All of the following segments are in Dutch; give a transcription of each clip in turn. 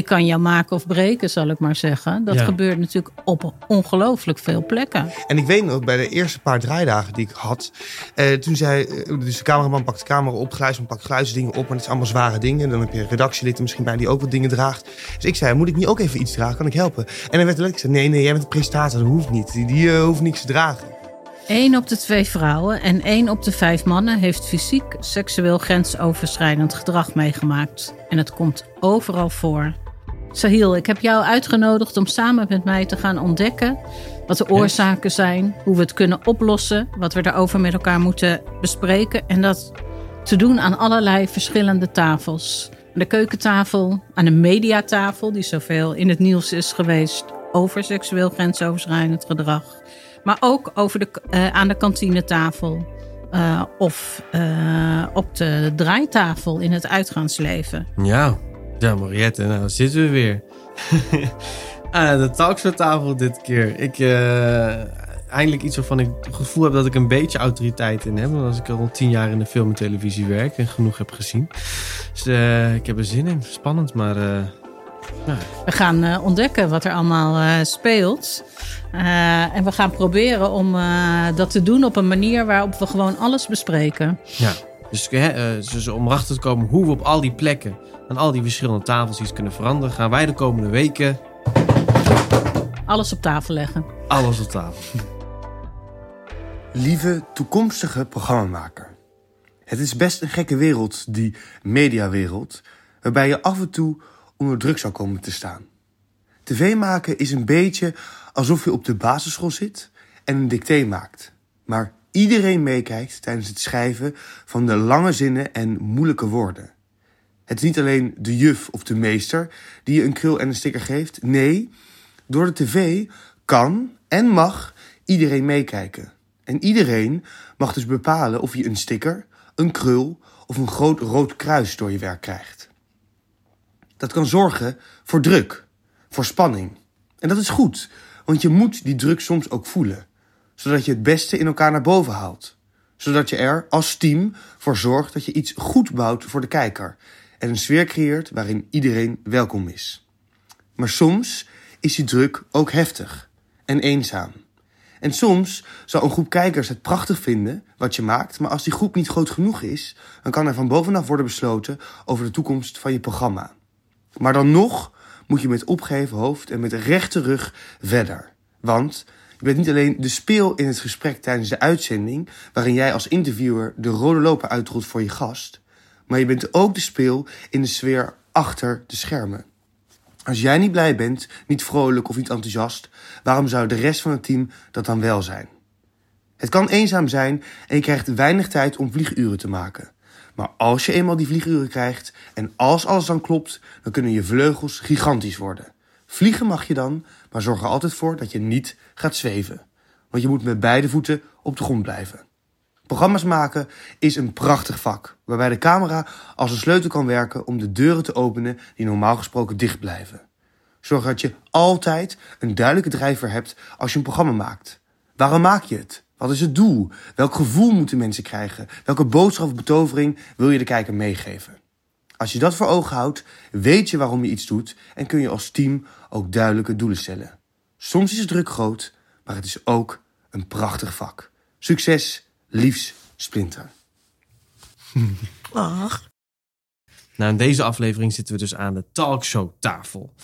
ik kan jou maken of breken, zal ik maar zeggen. Dat Ja. gebeurt natuurlijk op ongelooflijk veel plekken. En ik weet nog, bij de eerste paar draaidagen die ik had... eh, toen zei, eh, dus de cameraman pakt de camera op, geluidsman pakt geluidsdingen op... maar het zijn allemaal zware dingen. Dan heb je redactielid er misschien bij die ook wat dingen draagt. Dus ik zei, moet ik niet ook even iets dragen? Kan ik helpen? En dan werd er letterlijk gezegd, nee, nee, jij bent de presentator, dat hoeft niet. Die, die eh, hoeft niks te dragen. Eén op de twee vrouwen en één op de vijf mannen heeft fysiek, seksueel grensoverschrijdend gedrag meegemaakt. En het komt overal voor. Sahil, ik heb jou uitgenodigd om samen met mij te gaan ontdekken wat de oorzaken zijn, hoe we het kunnen oplossen, wat we daarover met elkaar moeten bespreken en dat te doen aan allerlei verschillende tafels. Aan de keukentafel, aan de mediatafel, die zoveel in het nieuws is geweest over seksueel grensoverschrijdend gedrag. Maar ook over de, eh, aan de kantinetafel. eh, of eh, op de draaitafel in het uitgaansleven. Ja, ja Mariette, nou zitten we weer. ah, de talkshowtafel dit keer. Ik, eh, eindelijk iets waarvan ik het gevoel heb dat ik een beetje autoriteit in heb. Want als ik al tien jaar in de film en televisie werk en genoeg heb gezien. Dus eh, ik heb er zin in. Spannend, maar... eh, We gaan ontdekken wat er allemaal speelt. En we gaan proberen om dat te doen op een manier waarop we gewoon alles bespreken. Ja, dus, hè, eh, dus om erachter te komen hoe we op al die plekken, aan al die verschillende tafels iets kunnen veranderen, gaan wij de komende weken Alles op tafel leggen. alles op tafel. Lieve toekomstige programmamaker. Het is best een gekke wereld, die mediawereld, waarbij je af en toe onder druk zou komen te staan. TV maken is een beetje alsof je op de basisschool zit en een dicté maakt. Maar iedereen meekijkt tijdens het schrijven van de lange zinnen en moeilijke woorden. Het is niet alleen de juf of de meester die je een krul en een sticker geeft. Nee, door de tv kan en mag iedereen meekijken. En iedereen mag dus bepalen of je een sticker, een krul of een groot rood kruis door je werk krijgt. Dat kan zorgen voor druk, voor spanning. En dat is goed, want je moet die druk soms ook voelen, zodat je het beste in elkaar naar boven haalt. Zodat je er als team voor zorgt dat je iets goed bouwt voor de kijker en een sfeer creëert waarin iedereen welkom is. Maar soms is die druk ook heftig en eenzaam. En soms zal een groep kijkers het prachtig vinden wat je maakt, maar als die groep niet groot genoeg is, dan kan er van bovenaf worden besloten over de toekomst van je programma. Maar dan nog moet je met opgeheven hoofd en met rechte rug verder. Want je bent niet alleen de speel in het gesprek tijdens de uitzending, waarin jij als interviewer de rode loper uitrolt voor je gast, maar je bent ook de speel in de sfeer achter de schermen. Als jij niet blij bent, niet vrolijk of niet enthousiast, waarom zou de rest van het team dat dan wel zijn? Het kan eenzaam zijn en je krijgt weinig tijd om vlieguren te maken. Maar als je eenmaal die vlieguren krijgt en als alles dan klopt, dan kunnen je vleugels gigantisch worden. Vliegen mag je dan, maar zorg er altijd voor dat je niet gaat zweven. Want je moet met beide voeten op de grond blijven. Programma's maken is een prachtig vak, waarbij de camera als een sleutel kan werken om de deuren te openen die normaal gesproken dicht blijven. Zorg dat je altijd een duidelijke drijver hebt als je een programma maakt. Waarom maak je het? Wat is het doel? Welk gevoel moeten mensen krijgen? Welke boodschap of betovering wil je de kijker meegeven? Als je dat voor ogen houdt, weet je waarom je iets doet en kun je als team ook duidelijke doelen stellen. Soms is het druk groot, maar het is ook een prachtig vak. Succes, liefs Splinter. Nou, in deze aflevering zitten we dus aan de talkshowtafel.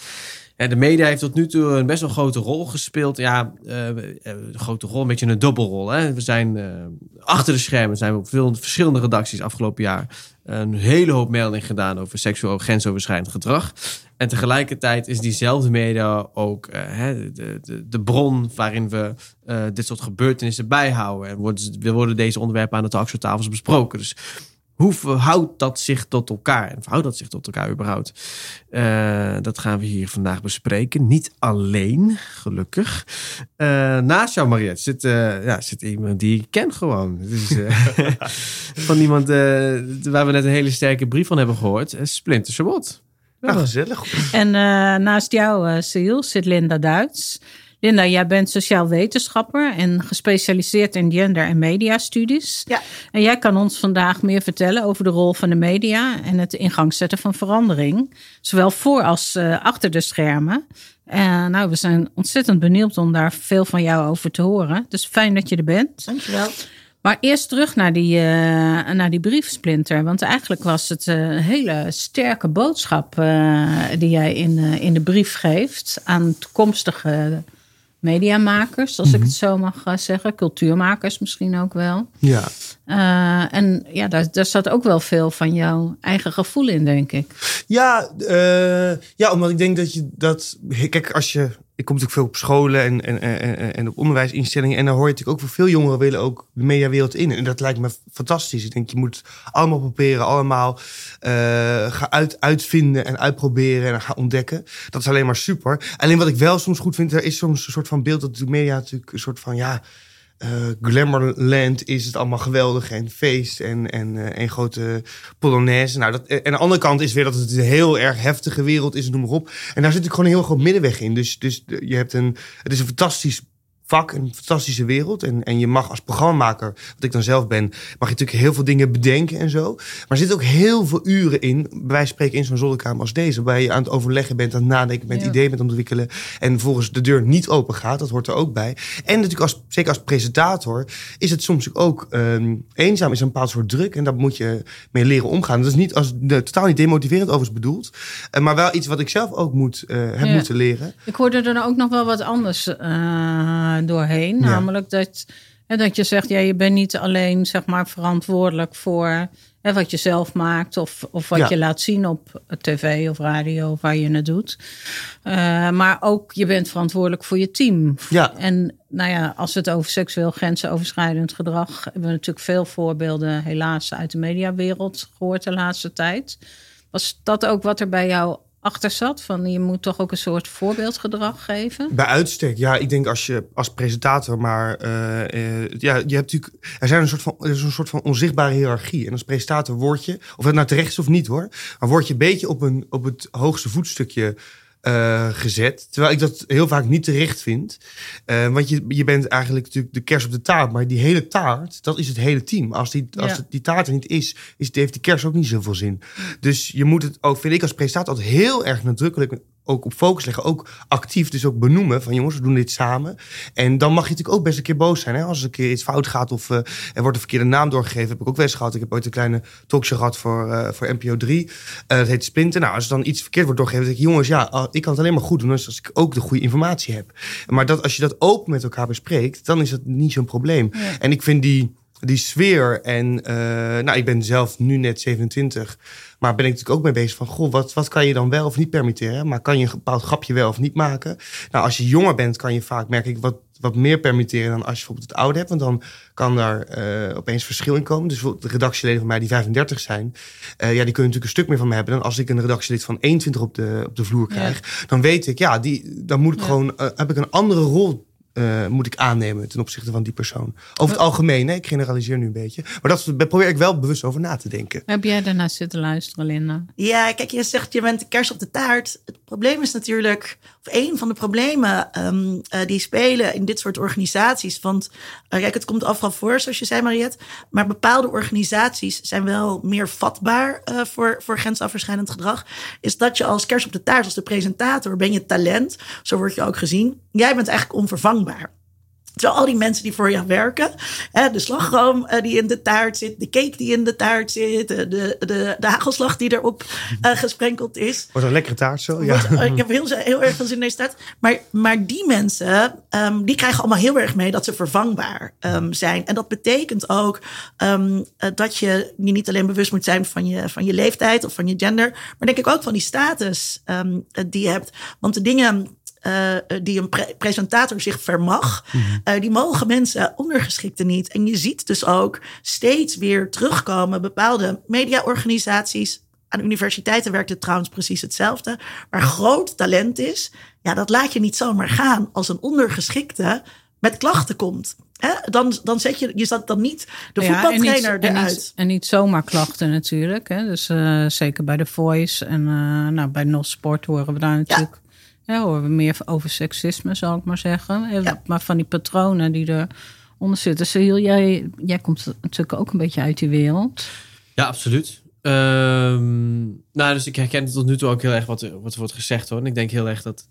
Ja, de media heeft tot nu toe een best wel grote rol gespeeld. Ja, eh, eh, een grote rol, een beetje een dubbelrol. Hè? We zijn eh, achter de schermen, zijn we op veel verschillende redacties afgelopen jaar een hele hoop melding gedaan over seksueel grensoverschrijdend gedrag. En tegelijkertijd is diezelfde media ook eh, hè, de, de, de bron waarin we eh, dit soort gebeurtenissen bijhouden. En worden, worden deze onderwerpen aan de talkshowtafels besproken. Dus hoe verhoudt dat zich tot elkaar? En verhoudt dat zich tot elkaar überhaupt? Eh, dat gaan we hier vandaag bespreken. Niet alleen, gelukkig. Naast jou, Mariette, zit, ja, zit iemand die ik ken gewoon. Eh, van iemand waar we net een hele sterke brief van hebben gehoord. eh, Splinter Sabot. Nou, gezellig. En eh, naast jou, eh Cecile, zit Linda Duits. Linda, jij bent sociaal wetenschapper en gespecialiseerd in gender- en mediastudies. Ja. En jij kan ons vandaag meer vertellen over de rol van de media en het in gang zetten van verandering. Zowel voor als uh, achter de schermen. Uh, nou, we zijn ontzettend benieuwd om daar veel van jou over te horen. Dus fijn dat je er bent. Dankjewel. Maar eerst terug naar die, uh, naar die briefsplinter. Want eigenlijk was het een hele sterke boodschap uh, die jij in, uh, in de brief geeft aan toekomstige mediamakers, als mm -hmm. ik het zo mag zeggen. Cultuurmakers misschien ook wel. Ja. En ja, daar, daar zat ook wel veel van jouw eigen gevoel in, denk ik. Ja, ja omdat ik denk dat je dat. Kijk, als je. Ik kom natuurlijk veel op scholen en, en, en, en op onderwijsinstellingen. En dan hoor je natuurlijk ook veel jongeren willen ook de mediawereld in. En dat lijkt me fantastisch. Ik denk, je moet allemaal proberen, allemaal uh, gaan uit, uitvinden en uitproberen en gaan ontdekken. Dat is alleen maar super. Alleen wat ik wel soms goed vind, er is soms een soort van beeld dat de media natuurlijk een soort van ja. Uh, Glamourland is het allemaal geweldig en feest en, en uh, een grote polonaise. Nou, dat, en aan de andere kant is weer dat het een heel erg heftige wereld is, noem maar op. En daar zit ik gewoon een heel groot middenweg in. Dus, dus je hebt een, het is een fantastisch vak, een fantastische wereld. En, en je mag als programmamaker, wat ik dan zelf ben, mag je natuurlijk heel veel dingen bedenken en zo. Maar er zitten ook heel veel uren in, bij wijze van spreken in zo'n zolderkamer als deze, waar je aan het overleggen bent, aan het nadenken bent, ja. ideeën bent ontwikkelen. En volgens de deur niet open gaat, dat hoort er ook bij. En natuurlijk, als, zeker als presentator, is het soms ook um, eenzaam, is een bepaald soort druk. En daar moet je mee leren omgaan. Dat is niet als de, totaal niet demotiverend overigens bedoeld. Uh, maar wel iets wat ik zelf ook moet, uh, heb Ja. moeten leren. Ik hoorde er ook nog wel wat anders uh, doorheen. Ja. Namelijk dat, hè, dat je zegt, ja, je bent niet alleen zeg maar, verantwoordelijk voor hè, wat je zelf maakt of, of wat Ja. je laat zien op tv of radio of waar je het doet. Uh, maar ook je bent verantwoordelijk voor je team. Ja. En nou ja, als we het over seksueel grensoverschrijdend gedrag hebben we natuurlijk veel voorbeelden, helaas, uit de mediawereld gehoord de laatste tijd. Was dat ook wat er bij jou achter zat? Van je moet toch ook een soort voorbeeldgedrag geven? Bij uitstek, ja. Ik denk als je als presentator, maar eh, eh, ja, je hebt natuurlijk, er zijn een soort van, er is een soort van onzichtbare hiërarchie. En als presentator word je, of het nou terecht is of niet hoor, maar word je een beetje op, een, op het hoogste voetstukje eh, gezet. Terwijl ik dat heel vaak niet terecht vind. Eh, want je, je bent eigenlijk natuurlijk de kers op de taart. Maar die hele taart, dat is het hele team. Als die, als Ja. die taart er niet is, is, heeft die kers ook niet zoveel zin. Dus je moet het ook, vind ik als presentator, altijd heel erg nadrukkelijk ook op focus leggen. Ook actief, dus ook benoemen van jongens, we doen dit samen. En dan mag je natuurlijk ook best een keer boos zijn. Hè? Als er een keer iets fout gaat of eh, er wordt een verkeerde naam doorgegeven. Heb ik ook wel eens gehad. Ik heb ooit een kleine talkshow gehad voor, eh, voor NPO 3. Eh dat heet Splinter. Nou, als er dan iets verkeerd wordt doorgegeven, dan denk ik, jongens, ja, ik kan het alleen maar goed doen als ik ook de goede informatie heb. Maar dat, als je dat open met elkaar bespreekt, dan is dat niet zo'n probleem. Ja. En ik vind die, die sfeer en, eh, nou, ik ben zelf nu net 27, maar ben ik natuurlijk ook mee bezig van, goh, wat, wat kan je dan wel of niet permitteren? Maar kan je een bepaald grapje wel of niet maken? Nou, als je jonger bent, kan je vaak, merk ik, wat, wat meer permitteren dan als je bijvoorbeeld het oude hebt. Want dan kan daar eh, opeens verschil in komen. Dus de redactieleden van mij die 35 zijn, eh, ja, die kunnen natuurlijk een stuk meer van me hebben dan als ik een redactielid van 21 op de, op de vloer krijg. Dan weet ik, ja, die, dan moet ik Ja. gewoon, heb ik een andere rol eh, moet ik aannemen ten opzichte van die persoon. Over het algemeen, hè? ik generaliseer nu een beetje. Maar dat daar probeer ik wel bewust over na te denken. Heb jij daarna zitten luisteren, Linda? Ja, kijk, je zegt je bent de kers op de taart. Het probleem is natuurlijk, een van de problemen ehm, eh, die spelen in dit soort organisaties. Want eh, kijk, het komt afval voor, zoals je zei, Mariette. Maar bepaalde organisaties zijn wel meer vatbaar eh, voor, voor grensoverschrijdend gedrag. Is dat je als kers op de taart, als de presentator, ben je talent. Zo word je ook gezien. Jij bent eigenlijk onvervangbaar. Terwijl al die mensen die voor jou werken, hè, de slagroom eh, die in de taart zit, de cake die in de taart zit, de, de, de, de hagelslag die erop eh, gesprenkeld is. Was een lekkere taart zo? Ja. Wordt- Ik heb heel, heel erg veel zin in deze taart. Maar, maar die mensen, ehm, die krijgen allemaal heel erg mee dat ze vervangbaar ehm, zijn. En dat betekent ook ehm, eh, dat je je niet alleen bewust moet zijn van je, van je leeftijd of van je gender, maar denk ik ook van die status eh, die je hebt. Want de dingen eh, die een pre- presentator zich vermag, eh, die mogen mensen ondergeschikten niet. En je ziet dus ook steeds weer terugkomen bepaalde mediaorganisaties. Aan universiteiten werkt het trouwens precies hetzelfde. Waar groot talent is, ja, dat laat je niet zomaar gaan als een ondergeschikte met klachten komt. Hè? Dan, dan zet je, je zet dan niet de Ja, en voetbaltrainer niet, en eruit. niet, en niet zomaar klachten natuurlijk. Hè? Dus eh, zeker bij The Voice en eh, nou, bij NOS Sport horen we daar natuurlijk Ja, horen we meer over seksisme, zal ik maar zeggen. Ja. Maar van die patronen die eronder zitten. Cyril, jij, jij komt natuurlijk ook een beetje uit die wereld. Ja, absoluut. Ehm, nou, dus ik herken tot nu toe ook heel erg wat, er- wat er wordt gezegd hoor. En ik denk heel erg dat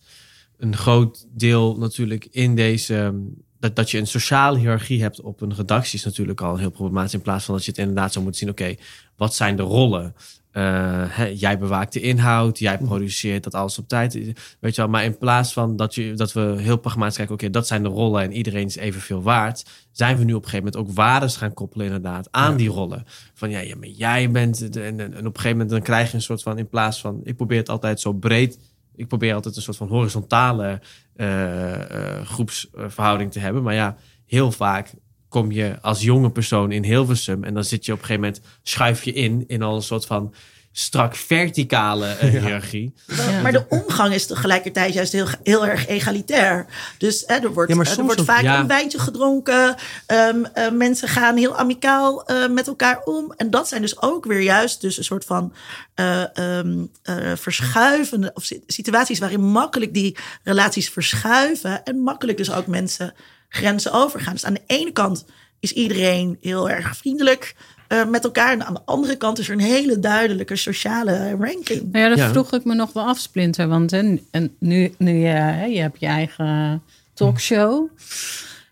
een groot deel natuurlijk in deze. ehm, Dat, dat je een sociale hiërarchie hebt op een redactie is natuurlijk al heel problematisch. In plaats van dat je het inderdaad zou moeten zien: oké, wat zijn de rollen? Eh, hè, jij bewaakt de inhoud, jij produceert dat alles op tijd. Weet je wel, maar in plaats van dat, je, dat we heel pragmatisch kijken: oké, dat zijn de rollen en iedereen is evenveel waard. Zijn we nu op een gegeven moment ook waardes gaan koppelen, inderdaad, aan die rollen. Van ja, ja maar jij bent. de- En, en, en op een gegeven moment dan krijg je een soort van, in plaats van, ik probeer het altijd zo breed. Ik probeer altijd een soort van horizontale eh, eh, groepsverhouding te hebben. Maar ja, heel vaak kom je als jonge persoon in Hilversum. En dan zit je op een gegeven moment, schuif je in, in al een soort van strak verticale eh, hiërarchie. Ja. Maar de omgang is tegelijkertijd juist heel, heel erg egalitair. Dus hè, er wordt, Ja, eh, er wordt ook- vaak Ja. een wijntje gedronken. Ehm, eh, mensen gaan heel amicaal eh, met elkaar om. En dat zijn dus ook weer juist dus een soort van eh, ehm, eh, verschuivende of si- situaties waarin makkelijk die relaties verschuiven. En makkelijk dus ook mensen grenzen overgaan. Dus aan de ene kant is iedereen heel erg vriendelijk eh, met elkaar. En aan de andere kant is er een hele duidelijke sociale ranking. Nou ja, dat Ja. vroeg ik me nog wel af, Splinter. Want hè, en nu, nu je, hè, je hebt je eigen talkshow.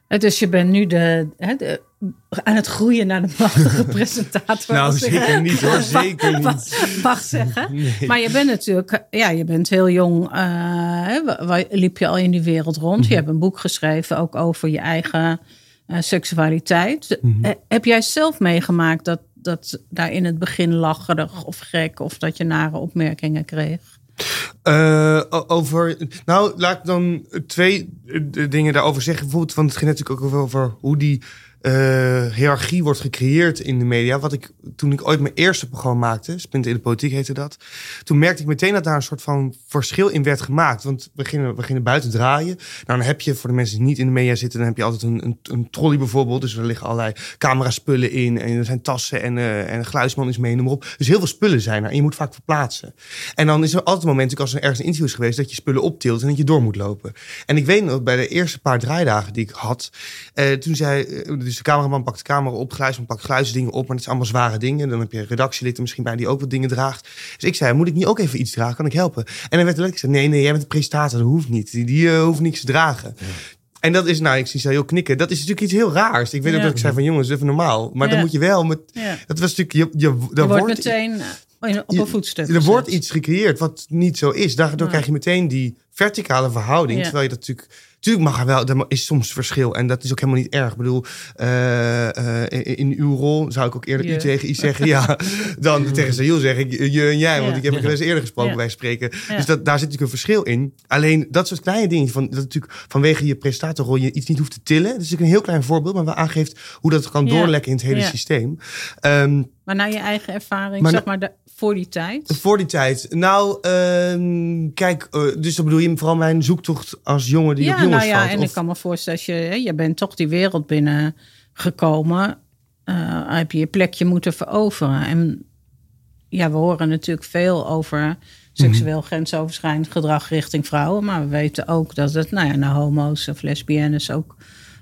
Dus je bent nu de, hè, de, aan het groeien naar de machtige presentator. Nou, zeker niet hoor, zeker niet. mag- zeggen. Maar je bent natuurlijk, ja, je bent heel jong. wa- liep je al in die wereld rond. Mhm. Je hebt een boek geschreven ook over je eigen eh, seksualiteit. Mhm. Eh, heb jij zelf meegemaakt dat, dat daar in het begin lacherig of gek of dat je nare opmerkingen kreeg? Over, nou, laat ik dan twee dingen daarover zeggen. Bijvoorbeeld, want het ging natuurlijk ook over hoe die hiërarchie wordt gecreëerd in de media. Wat ik, toen ik ooit mijn eerste programma maakte, Splinter in de Politiek heette dat. Toen merkte ik meteen dat daar een soort van verschil in werd gemaakt. Want we gingen, we buiten draaien. Nou, dan heb je, voor de mensen die niet in de media zitten, dan heb je altijd een, een, een trolley bijvoorbeeld. Dus er liggen allerlei cameraspullen in. En er zijn tassen en, eh, en een is mee, noem maar op. Dus heel veel spullen zijn er. En je moet vaak verplaatsen. En dan is er altijd een moment, natuurlijk als er ergens een interview is geweest, dat je spullen optilt en dat je door moet lopen. En ik weet nog, bij de eerste paar draaidagen die ik had, eh, toen zei, eh, dus de cameraman pakt de camera op, geluidsman pakt geluidsdingen op, maar het zijn allemaal zware dingen. Dan heb je redactielid er misschien bij die ook wat dingen draagt. Dus ik zei, moet ik niet ook even iets dragen? Kan ik helpen? En dan werd er gezegd, nee, nee, jij bent de presentator, dat hoeft niet. Die, die eh, hoeft niks te dragen. En dat is, nou, ik zie ze heel knikken. Dat is natuurlijk iets heel raars. Ik weet ook Ja. dat ik zei van, jongens, even normaal. Maar dan moet je wel met, Ja. dat was natuurlijk, je, je, Je wordt wordt, meteen eh, op een voetstuk er wordt iets gecreëerd wat niet zo is. Daardoor krijg je meteen die verticale verhouding. Ja. Terwijl je dat natuurlijk... Natuurlijk mag er wel, er is soms verschil. En dat is ook helemaal niet erg. Ik bedoel, eh, eh, in, in uw rol zou ik ook eerder Je. u tegen iets zeggen. Ja, dan tegen Sahil zeg ik je en jij. Want ik heb er wel eens eerder gesproken Ja. bij spreken. Ja. Dus dat, daar zit natuurlijk een verschil in. Alleen dat soort kleine dingen. Van, dat natuurlijk vanwege je presentatorrol je iets niet hoeft te tillen. Dat is natuurlijk een heel klein voorbeeld. Maar wel aangeeft hoe dat kan Ja. doorlekken in het hele Ja. systeem. Ehm, Maar naar je eigen ervaring, Maar zeg maar, de, voor die tijd. voor die tijd. Nou, ehm, kijk, eh, dus dan bedoel je vooral mijn zoektocht als jongen die op Ja, jongens nou ja, en Of- ik kan me voorstellen, als je, je bent toch die wereld binnengekomen. eh heb je je plekje moeten veroveren. En ja, we horen natuurlijk veel over seksueel Mhm. grensoverschrijdend gedrag richting vrouwen. Maar we weten ook dat het nou ja, naar homo's of lesbiennes ook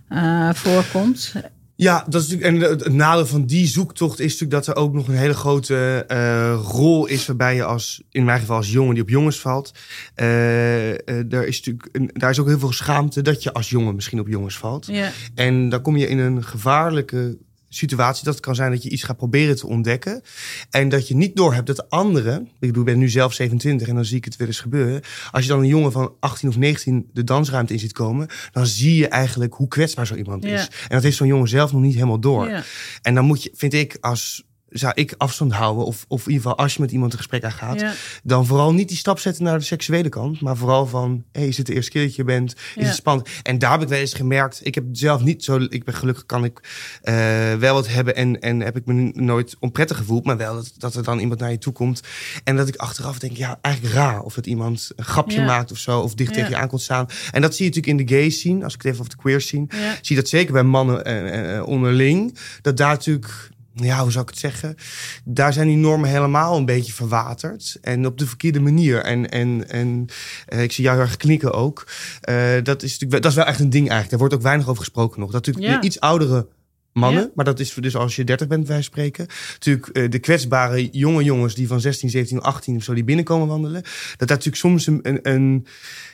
eh, voorkomt. Ja, dat is natuurlijk, en het, nadeel van die zoektocht is natuurlijk dat er ook nog een hele grote eh, rol is waarbij je als, in mijn geval als jongen die op jongens valt, eh, eh, daar, is natuurlijk een, daar is ook heel veel schaamte dat je als jongen misschien op jongens valt. Ja, En dan kom je in een gevaarlijke situatie. Dat het kan zijn dat je iets gaat proberen te ontdekken. En dat je niet doorhebt dat de anderen... Ik bedoel, ik ben nu zelf 27 en dan zie ik het weer eens gebeuren. Als je dan een jongen van 18 of 19 de dansruimte in ziet komen... dan zie je eigenlijk hoe kwetsbaar zo iemand Ja. is. En dat heeft zo'n jongen zelf nog niet helemaal door. ja. En dan moet je, vind ik, als... Zou ik afstand houden, of, of in ieder geval als je met iemand een gesprek aangaat, Ja. dan vooral niet die stap zetten naar de seksuele kant, maar vooral van, hé, hey, is het de eerste keer dat je bent? Is Ja. het spannend? En daar heb ik wel eens gemerkt, ik heb zelf niet zo, ik ben gelukkig kan ik eh, wel wat hebben en, en heb ik me nooit onprettig gevoeld, maar wel dat, dat er dan iemand naar je toe komt en dat ik achteraf denk, ja, eigenlijk raar of dat iemand een grapje Ja. maakt of zo, of dicht tegen je aan komt staan. En dat zie je natuurlijk in de gay scene, als ik het even over de queer scene, zie je dat zeker bij mannen eh, eh, onderling, dat daar natuurlijk ja, hoe zou ik het zeggen? Daar zijn die normen helemaal een beetje verwaterd. En op de verkeerde manier. En, en, en eh, ik zie jou heel erg knikken ook. Eh, dat, is natuurlijk, dat is wel echt een ding eigenlijk. Daar wordt ook weinig over gesproken nog. Dat natuurlijk Ja. de iets oudere mannen, Ja. maar dat is dus als je 30 bent, wij spreken. Natuurlijk eh, de kwetsbare jonge jongens die van 16, 17, 18 of zo die binnenkomen wandelen. Dat daar natuurlijk soms een, een, een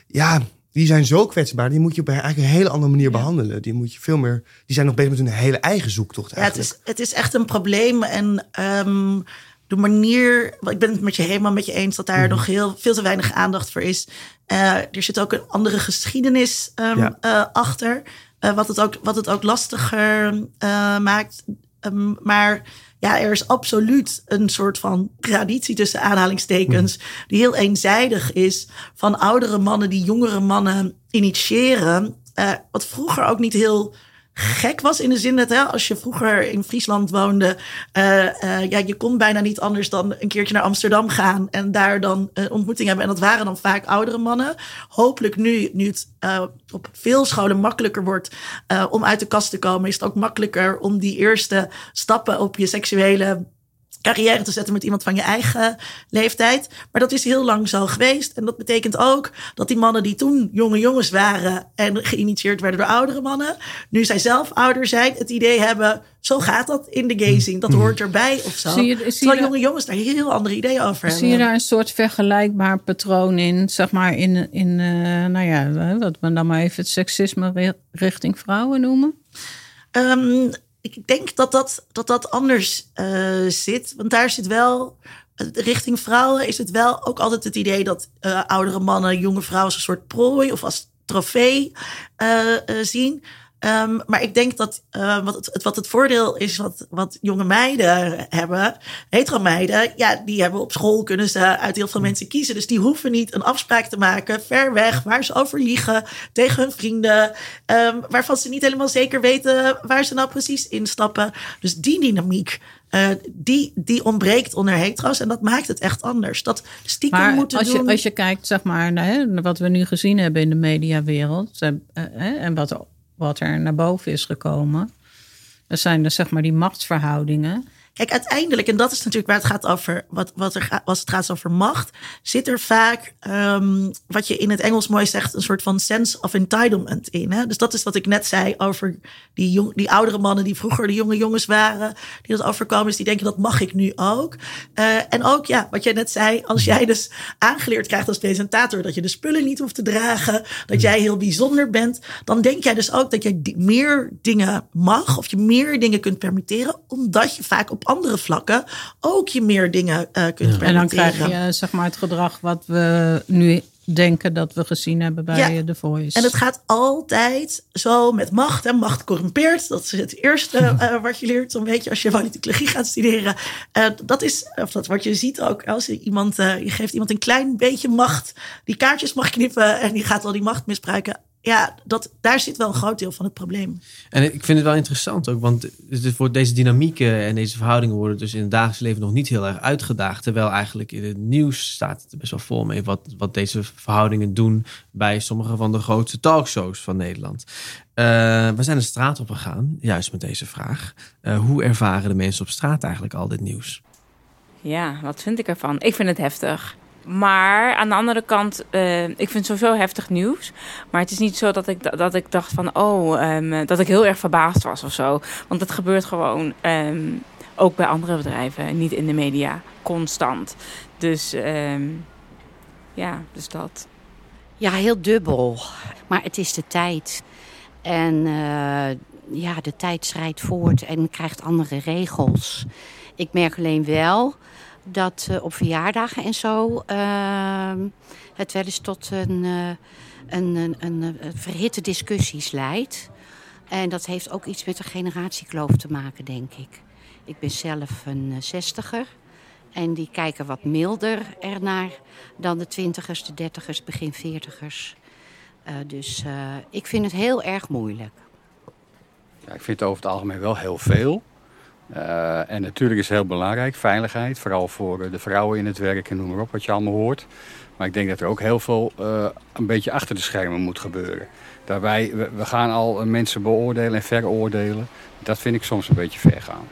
ja, die zijn zo kwetsbaar. Die moet je op eigenlijk een hele andere manier behandelen. Die moet je veel meer. Die zijn nog bezig met hun hele eigen zoektocht. Ja, het Eigenlijk. is, het is echt een probleem. En ehm, de manier, ik ben het met je helemaal met je eens dat daar nog heel veel te weinig aandacht voor is. Eh, er zit ook een andere geschiedenis ehm, Ja. eh, achter, eh, wat, het ook, wat het ook lastiger maakt. Ehm, maar ja, er is absoluut een soort van traditie tussen aanhalingstekens, die heel eenzijdig is van oudere mannen die jongere mannen initiëren. Eh, wat vroeger ook niet heel gek was in de zin dat hè, als je vroeger in Friesland woonde, eh, eh, ja, je kon bijna niet anders dan een keertje naar Amsterdam gaan en daar dan een ontmoeting hebben. En dat waren dan vaak oudere mannen. Hopelijk nu, nu het eh, op veel scholen makkelijker wordt eh, om uit de kast te komen, is het ook makkelijker om die eerste stappen op je seksuele carrière te zetten met iemand van je eigen leeftijd. Maar dat is heel lang zo geweest. En dat betekent ook dat die mannen die toen jonge jongens waren en geïnitieerd werden door oudere mannen, nu zij zelf ouder zijn, het idee hebben, zo gaat dat in de gazing. Dat hoort erbij of zo. Zie je- zie je Terwijl jonge jongens daar heel andere ideeën over hebben. Zie je daar een soort vergelijkbaar patroon in, zeg maar, in, in eh, nou ja, eh, wat we dan maar even het seksisme ri- richting vrouwen noemen? Ehm, ik denk dat dat, dat, dat anders eh, zit. Want daar zit wel, eh, richting vrouwen is het wel ook altijd het idee dat eh, oudere mannen jonge vrouwen als een soort prooi of als trofee zien. Ehm, maar ik denk dat eh, wat, het, wat het voordeel is wat, wat jonge meiden hebben, hetero meiden, ja, die hebben op school kunnen ze uit heel veel mensen kiezen. Dus die hoeven niet een afspraak te maken ver weg waar ze over liegen tegen hun vrienden, ehm, waarvan ze niet helemaal zeker weten waar ze nou precies instappen. Dus die dynamiek, eh, die, die ontbreekt onder hetero's en dat maakt het echt anders. Dat stiekem Maar moeten als je, doen. als je kijkt, zeg maar, naar, hè, wat we nu gezien hebben in de mediawereld eh, eh, hè, en wat, wat er naar boven is gekomen, dat zijn dus zeg maar die machtsverhoudingen. Kijk, uiteindelijk, en dat is natuurlijk waar het gaat over, wat, wat er, als het gaat over macht, zit er vaak, ehm, wat je in het Engels mooi zegt, een soort van sense of entitlement in. Hè? Dus dat is wat ik net zei over die, jong, die oudere mannen die vroeger de jonge jongens waren, die dat overkomen is, die denken dat mag ik nu ook. Eh, en ook, ja, wat jij net zei, als jij dus aangeleerd krijgt als presentator dat je de spullen niet hoeft te dragen, dat jij heel bijzonder bent, dan denk jij dus ook dat je meer dingen mag of je meer dingen kunt permitteren, omdat je vaak op andere vlakken ook je meer dingen eh, kunt permitteren. En dan krijg je zeg maar het gedrag wat we nu denken dat we gezien hebben bij Ja. eh, The Voice. En het gaat altijd zo met macht. En macht corrumpeert. Dat is het eerste eh, wat je leert. Zo'n beetje als je politicologie gaat studeren. Eh, dat is of dat wat je ziet ook. Als je, iemand, eh, je geeft iemand een klein beetje macht. Die kaartjes mag knippen. En die gaat wel die macht misbruiken. Ja, dat, daar zit wel een groot deel van het probleem. En ik vind het wel interessant ook, want het wordt deze dynamieken en deze verhoudingen worden dus in het dagelijks leven nog niet heel erg uitgedaagd. Terwijl eigenlijk in het nieuws staat het er best wel vol mee wat, wat deze verhoudingen doen bij sommige van de grootste talkshows van Nederland. Eh, we zijn de straat op gegaan, juist met deze vraag. Eh, hoe ervaren de mensen op straat eigenlijk al dit nieuws? Ja, wat vind ik ervan? Ik vind het heftig. Maar aan de andere kant, eh, ik vind het sowieso heftig nieuws. Maar het is niet zo dat ik, dat ik dacht van, oh, ehm, dat ik heel erg verbaasd was of zo. Want het gebeurt gewoon ehm, ook bij andere bedrijven, niet in de media, constant. Dus ehm, ja, dus dat. Ja, heel dubbel. Maar het is de tijd. En eh, ja, de tijd schrijdt voort en krijgt andere regels. Ik merk alleen wel dat eh, op verjaardagen en zo eh, het wel eens tot een, eh, een, een, een, een verhitte discussies leidt. En dat heeft ook iets met de generatiekloof te maken, denk ik. Ik ben zelf een eh, zestiger. En die kijken wat milder ernaar dan de twintigers, de dertigers, begin veertigers. Eh, dus ik vind het heel erg moeilijk. Ja, ik vind het over het algemeen wel heel veel. Eh, en natuurlijk is het heel belangrijk, veiligheid. Vooral voor eh, de vrouwen in het werk en noem maar op, wat je allemaal hoort. Maar ik denk dat er ook heel veel eh, een beetje achter de schermen moet gebeuren. Daarbij, we, we gaan al mensen beoordelen en veroordelen. Dat vind ik soms een beetje ver gaan.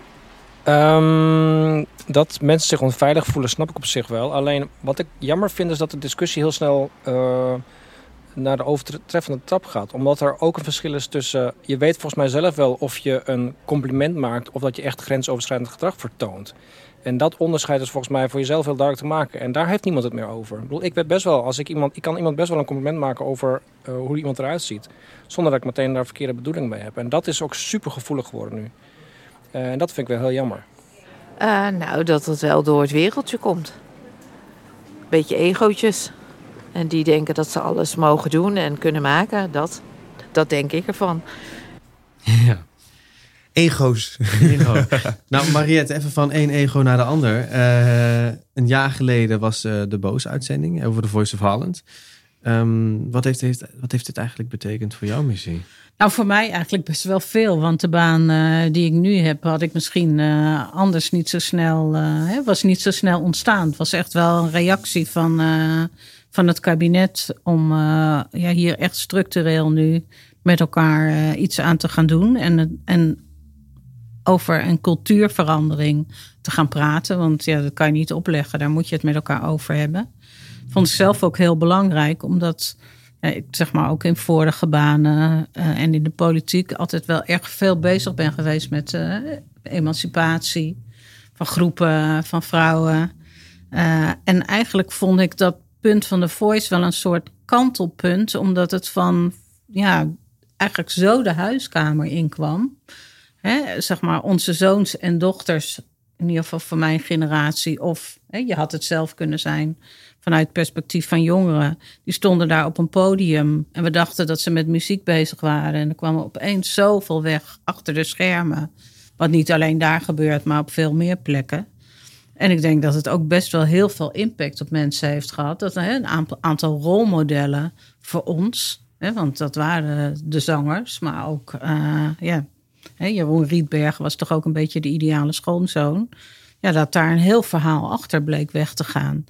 Ehm, dat mensen zich onveilig voelen, snap ik op zich wel. Alleen wat ik jammer vind is dat de discussie heel snel naar de overtreffende trap gaat. Omdat er ook een verschil is tussen. Je weet volgens mij zelf wel of je een compliment maakt of dat je echt grensoverschrijdend gedrag vertoont. En dat onderscheid is volgens mij voor jezelf heel duidelijk te maken. En daar heeft niemand het meer over. Ik weet best wel, als ik iemand, ik kan iemand best wel een compliment maken over uh, hoe iemand eruit ziet. Zonder dat ik meteen daar verkeerde bedoeling mee heb. En dat is ook super gevoelig geworden nu. Uh, en dat vind ik wel heel jammer. Uh, nou, dat het wel door het wereldje komt. Beetje egootjes. En die denken dat ze alles mogen doen en kunnen maken. Dat, dat denk ik ervan. Ja. Ego's. Ego. nou, Mariette, even van één ego naar de ander. Uh, een jaar geleden was uh, de Boos-uitzending over de Voice of Holland. Um, wat, heeft, heeft, wat heeft dit eigenlijk betekend voor jouw missie? Nou, voor mij eigenlijk best wel veel. Want de baan uh, die ik nu heb, had ik misschien uh, anders niet zo snel, uh, hè, was niet zo snel ontstaan. Het was echt wel een reactie van, van het kabinet om ja, hier echt structureel nu met elkaar iets aan te gaan doen. En, en over een cultuurverandering te gaan praten. Want ja, dat kan je niet opleggen, daar moet je het met elkaar over hebben. Vond ik zelf ook heel belangrijk, omdat ik zeg maar ook in vorige banen uh, en in de politiek altijd wel erg veel bezig ben geweest met emancipatie van groepen, van vrouwen. En eigenlijk vond ik dat punt van de voice wel een soort kantelpunt, omdat het van ja, eigenlijk zo de huiskamer inkwam. Hè, zeg maar onze zoons en dochters, in ieder geval van mijn generatie, of je had het zelf kunnen zijn vanuit het perspectief van jongeren. Die stonden daar op een podium en we dachten dat ze met muziek bezig waren. En er kwam opeens zoveel weg achter de schermen. Wat niet alleen daar gebeurt, maar op veel meer plekken. En ik denk dat het ook best wel heel veel impact op mensen heeft gehad. Dat er een aantal rolmodellen voor ons, hè, want dat waren de zangers, maar ook uh, ja, hè, Jeroen Rietberg was toch ook een beetje de ideale schoonzoon. Ja, dat daar een heel verhaal achter bleek weg te gaan.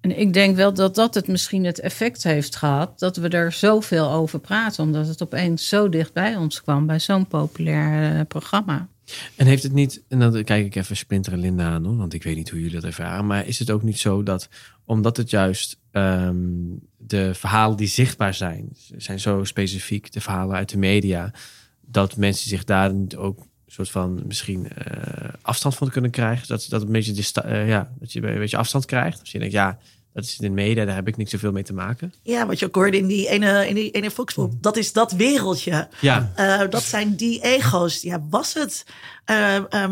En ik denk wel dat dat het misschien het effect heeft gehad dat we er zoveel over praten, omdat het opeens zo dicht bij ons kwam bij zo'n populair uh, programma. En heeft het niet, en dan kijk ik even Splinter en Linda aan, hoor, want ik weet niet hoe jullie dat ervaren, maar is het ook niet zo dat, omdat het juist um, de verhalen die zichtbaar zijn, zijn zo specifiek, de verhalen uit de media, dat mensen zich daar ook soort van misschien uh, afstand van kunnen krijgen. Dat, dat, een beetje uh, ja, dat je een beetje afstand krijgt. Als je denkt, ja, dat is in de media, daar heb ik niet zoveel mee te maken. Ja, wat je ook hoorde in die ene, in die ene Volksboek. Dat is dat wereldje. Ja. Uh, dat zijn die ego's. Ja, was het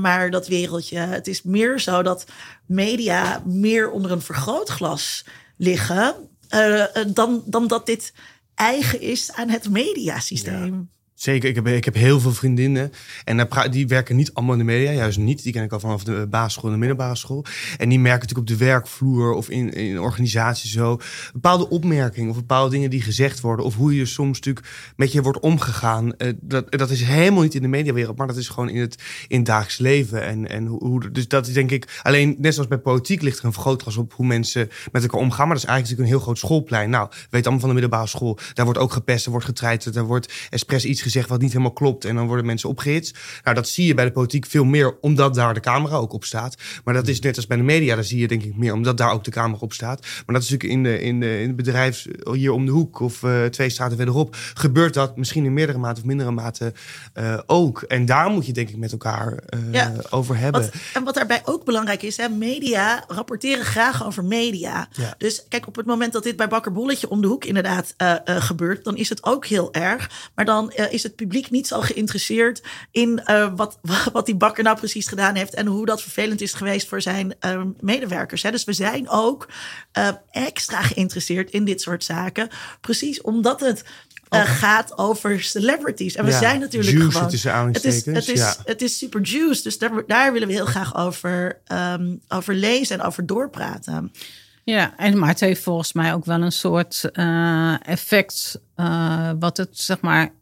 maar dat wereldje. Het is meer zo dat media meer onder een vergrootglas liggen... dan, dan dat dit eigen is aan het mediasysteem. Ja. Zeker, ik heb, ik heb heel veel vriendinnen. En die werken niet allemaal in de media, juist niet. Die ken ik al vanaf de basisschool en de middelbare school. En die merken natuurlijk op de werkvloer of in, in organisaties zo. Bepaalde opmerkingen of bepaalde dingen die gezegd worden. Of hoe je soms natuurlijk met je wordt omgegaan. Uh, dat, dat is helemaal niet in de mediawereld, maar dat is gewoon in het, in het dagelijks leven. En, en hoe, dus dat is denk ik, alleen net zoals bij politiek ligt er een vergrootglas op hoe mensen met elkaar omgaan. Maar dat is eigenlijk een heel groot schoolplein. Nou, weet allemaal van de middelbare school. Daar wordt ook gepest, er wordt getreiterd, er wordt expres iets gezegd gezegd wat niet helemaal klopt. En dan worden mensen opgehitst. Nou, dat zie je bij de politiek veel meer, omdat daar de camera ook op staat. Maar dat is net als bij de media, daar zie je denk ik meer, omdat daar ook de camera op staat. Maar dat is natuurlijk in, de, in, de, in het bedrijf hier om de hoek of uh, twee straten verderop, gebeurt dat misschien in meerdere mate of mindere mate uh, ook. En daar moet je denk ik met elkaar uh, ja. over hebben. Wat, en wat daarbij ook belangrijk is, hè, media rapporteren graag over media. Ja. Dus kijk, op het moment dat dit bij Bakker Bolletje om de hoek inderdaad gebeurt, dan is het ook heel erg. Maar dan is is het publiek niet zo geïnteresseerd in uh, wat, wat die bakker nou precies gedaan heeft en hoe dat vervelend is geweest voor zijn uh, medewerkers. Hè. Dus we zijn ook uh, extra geïnteresseerd in dit soort zaken, precies omdat het uh, gaat over celebrities. En we ja, zijn natuurlijk juice gewoon. Het is, het is, ja. het is super juice. Dus daar, daar willen we heel graag over, um, over lezen en over doorpraten. Ja, en, maar het heeft volgens mij ook wel een soort uh, effect. Uh, wat het zeg maar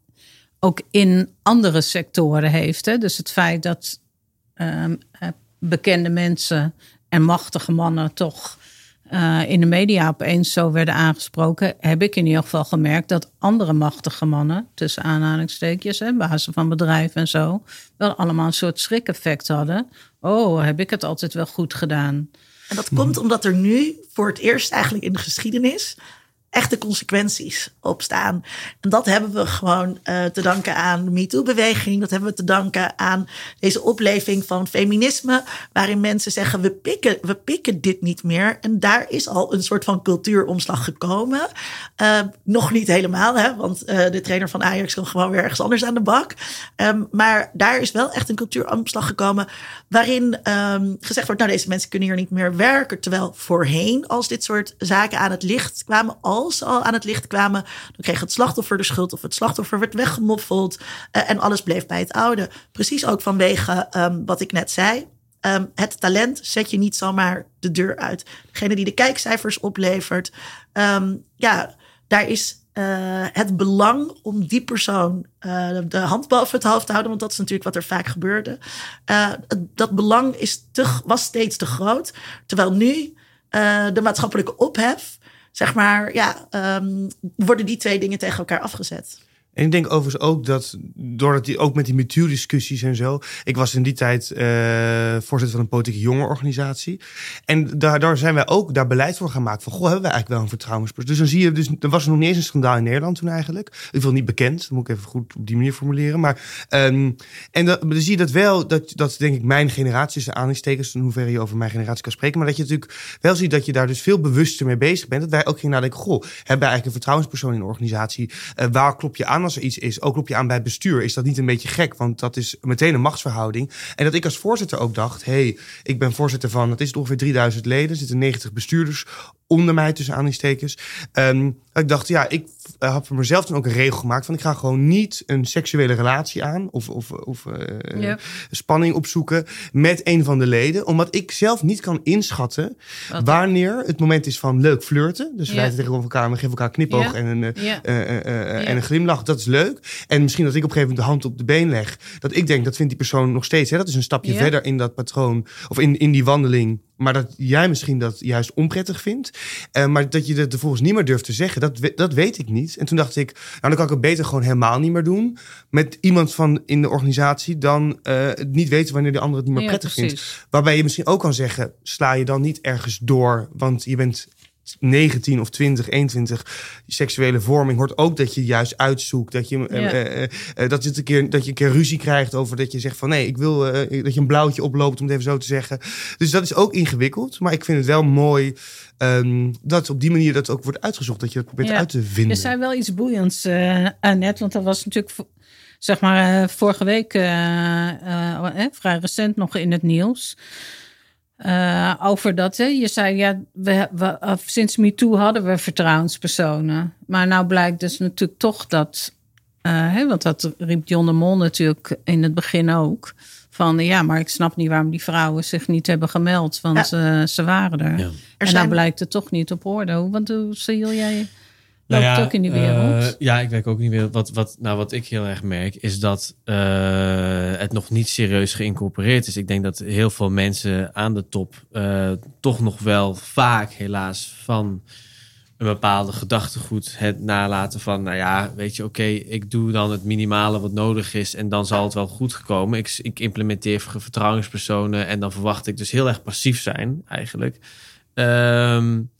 ook in andere sectoren heeft. Hè? Dus het feit dat um, bekende mensen en machtige mannen toch eh, in de media opeens zo werden aangesproken, heb ik in ieder geval gemerkt dat andere machtige mannen, tussen aanhalingstekens, hè, bazen van bedrijven en zo, wel allemaal een soort schrik-effect hadden. Oh, heb ik het altijd wel goed gedaan? En dat komt omdat er nu voor het eerst eigenlijk in de geschiedenis echte consequenties opstaan. En dat hebben we gewoon uh, te danken aan de MeToo-beweging. Dat hebben we te danken aan deze opleving van feminisme, waarin mensen zeggen: we pikken, we pikken dit niet meer. En daar is al een soort van cultuuromslag gekomen. Uh, nog niet helemaal, hè, want uh, de trainer van Ajax kan gewoon weer ergens anders aan de bak. Um, maar daar is wel echt een cultuuromslag gekomen, waarin um, gezegd wordt: nou, deze mensen kunnen hier niet meer werken. Terwijl voorheen, als dit soort zaken aan het licht kwamen, al als al aan het licht kwamen, dan kreeg het slachtoffer de schuld of het slachtoffer werd weggemoffeld uh, en alles bleef bij het oude. Precies ook vanwege um, wat ik net zei. Um, het talent zet je niet zomaar de deur uit. Degene die de kijkcijfers oplevert, um, ja, daar is uh, het belang om die persoon uh, de hand boven het hoofd te houden, want dat is natuurlijk wat er vaak gebeurde. Dat belang is was steeds te groot. Terwijl nu de maatschappelijke ophef zeg maar, ja, um, worden die twee dingen tegen elkaar afgezet. En ik denk overigens ook dat, doordat die ook met die MeToo-discussies en zo. Ik was in die tijd uh, voorzitter van een politieke jongerenorganisatie. En daardoor zijn wij ook daar beleid voor gaan maken. Van, goh, hebben we eigenlijk wel een vertrouwenspersoon? Dus dan zie je, dus, er was nog niet eens een schandaal in Nederland toen eigenlijk. Ieder geval niet bekend. Dat moet ik even goed op die manier formuleren. Maar, um, en dat, dan zie je dat wel, dat, dat denk ik mijn generatie, de aanhalingstekens, in hoeverre je over mijn generatie kan spreken. Maar dat je natuurlijk wel ziet dat je daar dus veel bewuster mee bezig bent. Dat wij ook gingen nadenken, goh, hebben we eigenlijk een vertrouwenspersoon in de organisatie? Uh, waar klop je aan? Als er iets is, ook loop je aan bij bestuur, is dat niet een beetje gek? Want dat is meteen een machtsverhouding. En dat ik als voorzitter ook dacht, hey, ik ben voorzitter van, het is ongeveer 3000 leden, zitten 90 bestuurders onder mij tussen aanhalingstekens. Um, ik dacht, ja, ik uh, had voor mezelf dan ook een regel gemaakt van ik ga gewoon niet een seksuele relatie aan of, of, of uh, ja. spanning opzoeken met een van de leden, omdat ik zelf niet kan inschatten Wat wanneer het moment is van leuk flirten. Dus we ja. tegenover elkaar, we geven elkaar knipoog en, een, uh, en een glimlach. Dat is leuk. En misschien dat ik op een gegeven moment de hand op de been leg, dat ik denk dat vindt die persoon nog steeds. Hè, dat is een stapje verder in dat patroon of in, in die wandeling maar dat jij misschien dat juist onprettig vindt. Uh, maar dat je dat vervolgens niet meer durft te zeggen, dat, dat weet ik niet. En toen dacht ik, nou dan kan ik het beter gewoon helemaal niet meer doen. Met iemand van in de organisatie dan uh, niet weten wanneer de ander het niet meer ja, prettig precies. vindt. Waarbij je misschien ook kan zeggen, sla je dan niet ergens door, want je bent 19 of 20, 21 seksuele vorming hoort ook dat je juist uitzoekt. Dat je, ja. uh, uh, uh, dat, je een keer, dat je een keer ruzie krijgt over dat je zegt van nee, ik wil dat je een blauwtje oploopt, om het even zo te zeggen. Dus dat is ook ingewikkeld. Maar ik vind het wel mooi um, dat op die manier dat ook wordt uitgezocht. Dat je dat probeert ja. uit te vinden. Er zijn wel iets boeiends aan net, want dat was natuurlijk zeg maar vorige week vrij recent nog in het nieuws. Uh, over dat, hè? je zei, ja, we, we, uh, sinds MeToo hadden we vertrouwenspersonen. Maar nou blijkt dus natuurlijk toch dat, uh, hè, want dat riep John de Mol natuurlijk in het begin ook. Van ja, maar ik snap niet waarom die vrouwen zich niet hebben gemeld, want ja. ze waren er. Ja. er en zijn... nou blijkt het toch niet op orde. Want hoe zie jij? Nou ja, ook in die wereld. Uh, ja, ik werk ook in die wereld. Wat, wat, nou, wat ik heel erg merk, is dat uh, het nog niet serieus geïncorporeerd is. Ik denk dat heel veel mensen aan de top uh, toch nog wel vaak, helaas, van een bepaalde gedachtegoed het nalaten van, nou ja, weet je, oké, okay, ik doe dan het minimale wat nodig is en dan zal het wel goed komen. Ik, ik implementeer vertrouwenspersonen en dan verwacht ik dus heel erg passief zijn, eigenlijk. Um,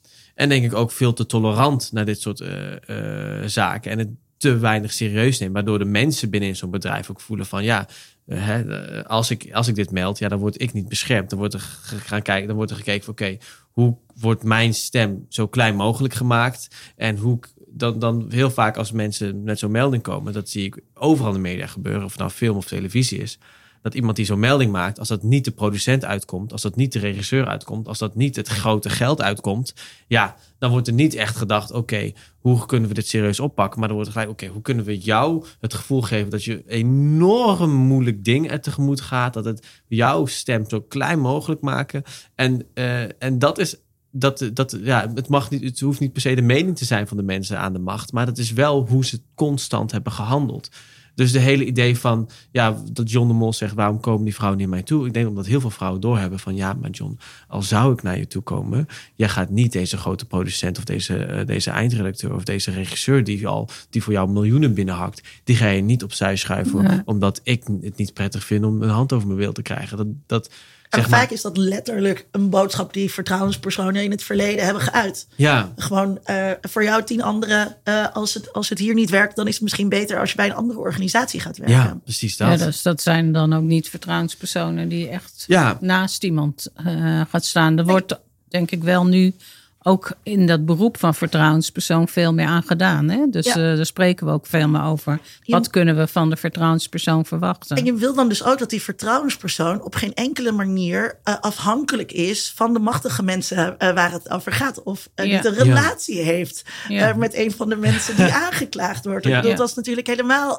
en denk ik ook veel te tolerant naar dit soort uh, uh, zaken. En het te weinig serieus nemen. Waardoor de mensen binnen zo'n bedrijf ook voelen van ja, hè, als, ik, als ik dit meld, ja, dan word ik niet beschermd. Dan wordt er gaan kijken, dan wordt er gekeken van oké, hoe wordt mijn stem zo klein mogelijk gemaakt? En hoe dan, dan heel vaak als mensen met zo'n melding komen, dat zie ik overal in de media gebeuren, of nou film of televisie is dat iemand die zo'n melding maakt, als dat niet de producent uitkomt, als dat niet de regisseur uitkomt, als dat niet het grote geld uitkomt, ja, dan wordt er niet echt gedacht, oké, hoe kunnen we dit serieus oppakken? Maar dan wordt er gelijk, oké, hoe kunnen we jou het gevoel geven dat je enorm moeilijk ding er tegemoet gaat, dat het jouw stem zo klein mogelijk maken. En, uh, en dat is dat, dat, ja, het, mag niet, het hoeft niet per se de mening te zijn van de mensen aan de macht, maar dat is wel hoe ze constant hebben gehandeld. Dus de hele idee van, ja, dat John de Mol zegt, waarom komen die vrouwen niet naar mij toe? Ik denk omdat heel veel vrouwen doorhebben van, ja, maar John, al zou ik naar je toe komen, jij gaat niet deze grote producent of deze, eh, deze eindredacteur of deze regisseur die, al, die voor jou miljoenen binnenhakt, die ga je niet opzij schuiven, omdat ik het niet prettig vind om een hand over mijn wil te krijgen. Dat, dat, zeg maar, vaak is dat letterlijk een boodschap die vertrouwenspersonen in het verleden hebben geuit. ja, Gewoon eh, voor jou tien anderen, eh, als, het, als het hier niet werkt, dan is het misschien beter als je bij een andere organisatie gaat werken. ja, precies dat. Ja, dus dat zijn dan ook niet vertrouwenspersonen die echt Ja. naast iemand eh, gaat staan. Er wordt denk ik wel nu ook in dat beroep van vertrouwenspersoon veel meer aan gedaan. Hè? Dus Ja. eh, daar spreken we ook veel meer over. Je- Wat kunnen we van de vertrouwenspersoon verwachten? En je wil dan dus ook dat die vertrouwenspersoon op geen enkele manier eh, afhankelijk is van de machtige mensen eh, waar het over gaat. Of Ja. niet een relatie heeft Ja. eh, met een van de mensen die aangeklaagd wordt. Ik bedoel, dat is natuurlijk helemaal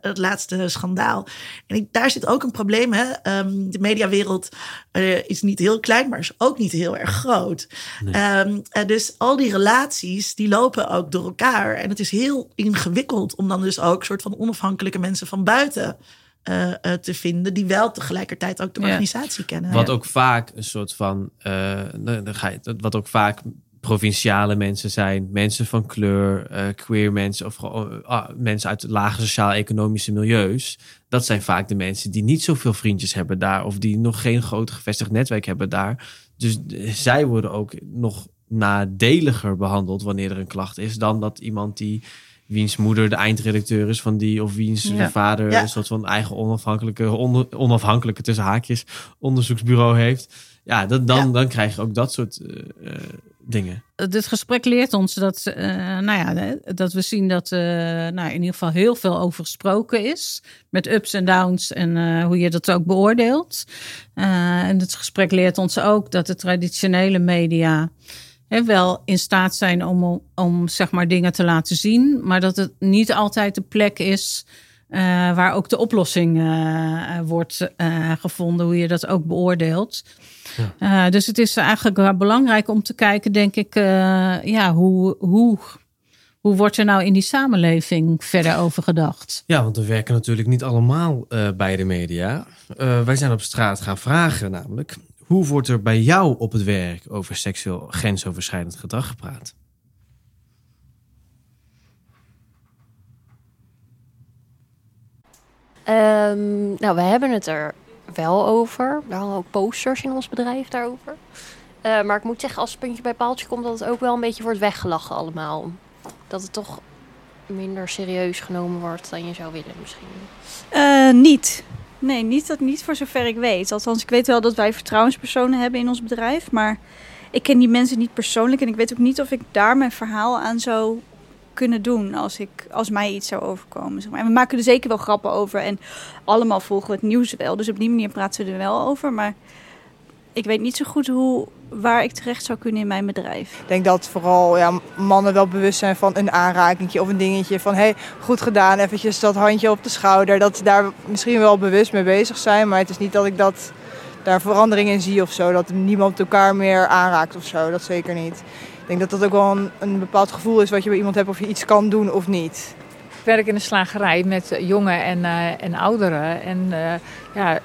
het laatste schandaal. En ik- daar zit ook een probleem. Hè? Ehm, de mediawereld eh, is niet heel klein, maar is ook niet heel erg groot. Ehm, eh, dus al die relaties, die lopen ook door elkaar. En het is heel ingewikkeld om dan dus ook soort van onafhankelijke mensen van buiten eh, eh, te vinden, die wel tegelijkertijd ook de Ja. organisatie kennen. Wat ook vaak een soort van, eh, dan dan ga je, dat- wat ook vaak provinciale mensen zijn, mensen van kleur, eh, queer mensen of ah, mensen uit lage sociaal-economische milieus. Dat zijn vaak de mensen die niet zoveel vriendjes hebben daar of die nog geen groot gevestigd netwerk hebben daar. Dus zij worden ook nog nadeliger behandeld wanneer er een klacht is dan dat iemand die wiens moeder de eindredacteur is van die of wiens Ja. vader Ja. een soort van eigen onafhankelijke, onder- onafhankelijke tussen haakjes onderzoeksbureau heeft. Ja, dat, dan, Ja. dan krijg je ook dat soort eh, eh, dingen. dit gesprek leert ons dat, eh, nou ja, dat we zien dat eh, nou, in ieder geval heel veel over gesproken is. Met ups en downs en hoe je dat ook beoordeelt. En het gesprek leert ons ook dat de traditionele media hè, wel in staat zijn om, om zeg maar dingen te laten zien. Maar dat het niet altijd de plek is eh, waar ook de oplossing eh, wordt eh, gevonden. Hoe je dat ook beoordeelt. Eh, dus het is eigenlijk belangrijk om te kijken, denk ik, ja, hoe, hoe, hoe wordt er nou in die samenleving verder over gedacht? Ja, want we werken natuurlijk niet allemaal bij de media. Wij zijn op straat gaan vragen namelijk... hoe wordt er bij jou op het werk over seksueel grensoverschrijdend gedrag gepraat? Ehm, nou, we hebben het er wel over. We hangen ook posters in ons bedrijf daarover. Eh, maar ik moet zeggen, als het puntje bij paaltje komt, dat het ook wel een beetje wordt weggelachen allemaal. Dat het toch minder serieus genomen wordt dan je zou willen misschien. Eh, niet. Nee, niet, dat, niet voor zover ik weet. Althans, ik weet wel dat wij vertrouwenspersonen hebben in ons bedrijf. Maar ik ken die mensen niet persoonlijk. En ik weet ook niet of ik daar mijn verhaal aan zou kunnen doen als, ik, als mij iets zou overkomen. Maar. En we maken er zeker wel grappen over. En allemaal volgen we het nieuws wel. Dus op die manier praten we er wel over. Maar ik weet niet zo goed hoe, waar ik terecht zou kunnen in mijn bedrijf. Ik denk dat vooral ja, mannen wel bewust zijn van een aanrakingje of een dingetje. Van hey, goed gedaan, eventjes dat handje op de schouder. Dat ze daar misschien wel bewust mee bezig zijn. Maar het is niet dat ik dat, daar verandering in zie of zo. Dat niemand elkaar meer aanraakt of zo. Dat zeker niet. Ik denk dat dat ook wel een, een bepaald gevoel is wat je bij iemand hebt of je iets kan doen of niet. Werk in een slagerij met eh, jongen en, eh, en ouderen. En eh, ja,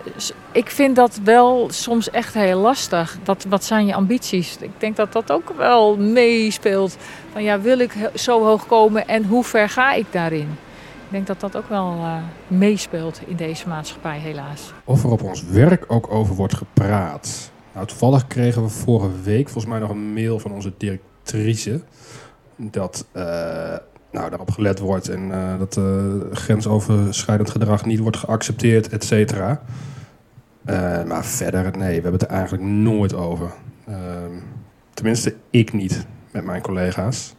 ik vind dat wel soms echt heel lastig. Dat, wat zijn je ambities? Ik denk dat dat ook wel meespeelt. Van ja, wil ik zo hoog komen en hoe ver ga ik daarin? Ik denk dat dat ook wel meespeelt in deze maatschappij, helaas. Of er op ons werk ook over wordt gepraat. Nou, toevallig kregen we vorige week volgens mij nog een mail van onze directrice. Dat nou, daarop gelet wordt en eh, dat eh, grensoverschrijdend gedrag niet wordt geaccepteerd, et cetera. Eh, maar verder, nee, we hebben het er eigenlijk nooit over. Ehm, tenminste, ik niet met mijn collega's.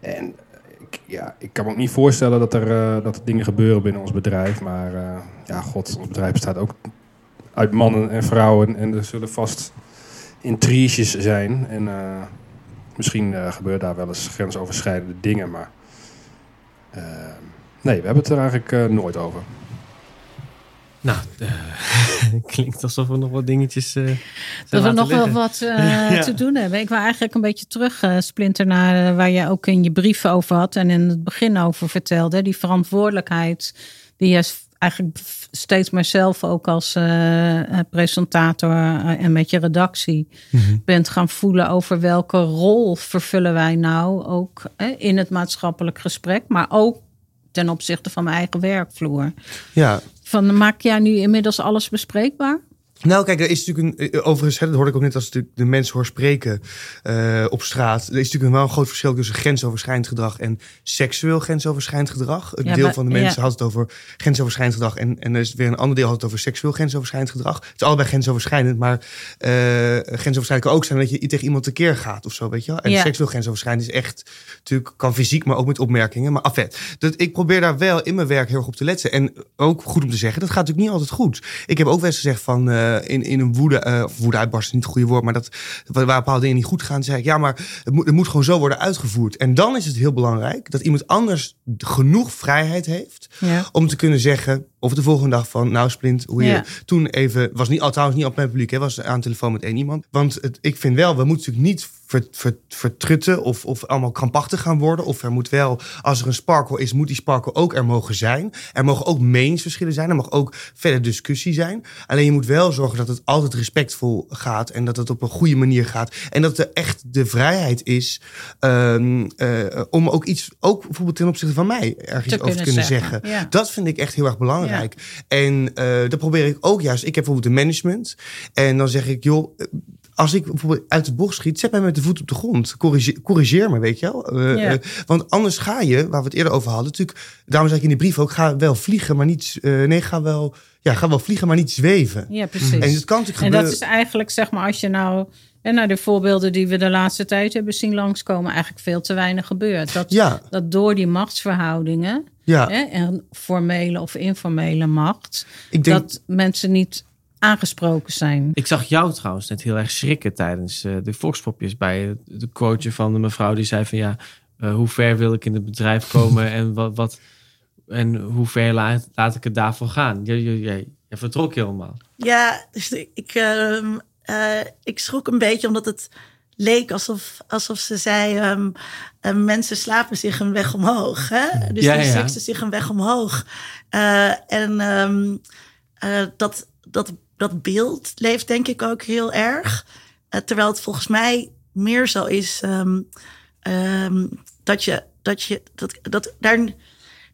En ik, ja, ik kan me ook niet voorstellen dat er, dat dingen gebeuren binnen ons bedrijf. Maar ja, god, ons bedrijf bestaat ook uit mannen en vrouwen. En er zullen vast intriges zijn. En misschien eh gebeuren daar wel eens grensoverschrijdende dingen. Maar eh, nee, we hebben het er eigenlijk eh, nooit over. Nou, klinkt alsof we nog wat dingetjes. eh, Dat we nog wel wat eh, Ja. te doen hebben. Ik wil eigenlijk een beetje terug, Splinter, naar waar jij ook in je brief over had en in het begin over vertelde. Die verantwoordelijkheid die je eigenlijk steeds maar zelf ook als eh, eh, presentator eh, en met je redactie Mhm. bent gaan voelen over welke rol vervullen wij nou ook eh, in het maatschappelijk gesprek, maar ook ten opzichte van mijn eigen werkvloer. Ja. Van, maak jij nu inmiddels alles bespreekbaar? Nou, kijk, er is natuurlijk een. eh, Overigens, hè, dat hoorde ik ook net als ik de mensen hoor spreken eh, op straat. Er is natuurlijk wel een groot verschil tussen grensoverschrijdend gedrag en seksueel grensoverschrijdend gedrag. Een Ja, deel maar- van de mensen ja. had het over grensoverschrijdend gedrag. En, en er is weer een ander deel had het over seksueel grensoverschrijdend gedrag. Het is allebei grensoverschrijdend, maar eh grensoverschrijdend kan ook zijn dat je tegen iemand tekeer gaat of zo, weet je wel. En Ja. seksueel grensoverschrijdend is echt, natuurlijk, kan fysiek, maar ook met opmerkingen. Maar afet. Dat, ik probeer daar wel in mijn werk heel erg op te letten. En ook goed om te zeggen, dat gaat natuurlijk niet altijd goed. Ik heb ook wel eens gezegd van eh, in, in een woede, eh of woede uitbarsten, niet het goede woord, maar dat waar waar bepaalde dingen niet goed gaan, zei ik ja, maar het moet, het moet gewoon zo worden uitgevoerd. En dan is het heel belangrijk dat iemand anders genoeg vrijheid heeft Ja. om te kunnen zeggen, of de volgende dag van, nou Splint, hoe je Ja. toen even, was niet, trouwens niet op mijn publiek, hè, was aan de telefoon met één iemand. Want het, ik vind wel, we moeten natuurlijk niet ver, ver- vertrutten of, of allemaal krampachtig gaan worden. Of er moet wel, als er een sparkle is, moet die sparkle ook er mogen zijn. Er mogen ook meningsverschillen zijn, er mag ook verder discussie zijn. Alleen je moet wel zorgen dat het altijd respectvol gaat en dat het op een goede manier gaat. En dat er echt de vrijheid is ehm, eh, om ook iets, ook bijvoorbeeld ten opzichte van mij, ergens Te over te kunnen kunnen zeggen, zeggen. ja. Dat vind ik echt heel erg belangrijk. En eh dat probeer ik ook juist. Ik heb bijvoorbeeld een management. En dan zeg ik, joh, eh, als ik bijvoorbeeld uit de bocht schiet, zet mij met de voet op de grond. Corrigeer, corrigeer me, weet je wel. Eh, want anders ga je, waar we het eerder over hadden, natuurlijk, daarom zei ik in de brief ook, ga wel vliegen, maar niet, nee, ga wel, ja, ga wel vliegen, maar niet zweven. Ja, precies. En dat kan natuurlijk En dat is eigenlijk, zeg maar, als je nou... En naar de voorbeelden die we de laatste tijd hebben zien langskomen... eigenlijk veel te weinig gebeurt. Dat, Ja. dat door die machtsverhoudingen... Ja. Hè, en formele of informele macht... Ik denk- dat mensen niet aangesproken zijn. Ik zag jou trouwens net heel erg schrikken tijdens eh, de Foxpopjes bij de quoteje van de mevrouw die zei van ja, eh, hoe ver wil ik in het bedrijf komen en wat, wat en hoe ver laat, laat ik het daarvoor gaan? Jij, jij, jij, jij vertrok helemaal. Ja, dus ik, ehm, eh, ik schrok een beetje omdat het leek alsof, alsof ze zei: ehm, eh, mensen slapen zich een weg omhoog. Hè? Dus Ja, die ja. seksen zich een weg omhoog. Eh, en ehm, eh, dat, dat, dat beeld leeft denk ik ook heel erg. Eh, terwijl het volgens mij meer zo is ehm, ehm, dat je dat je dat, dat daar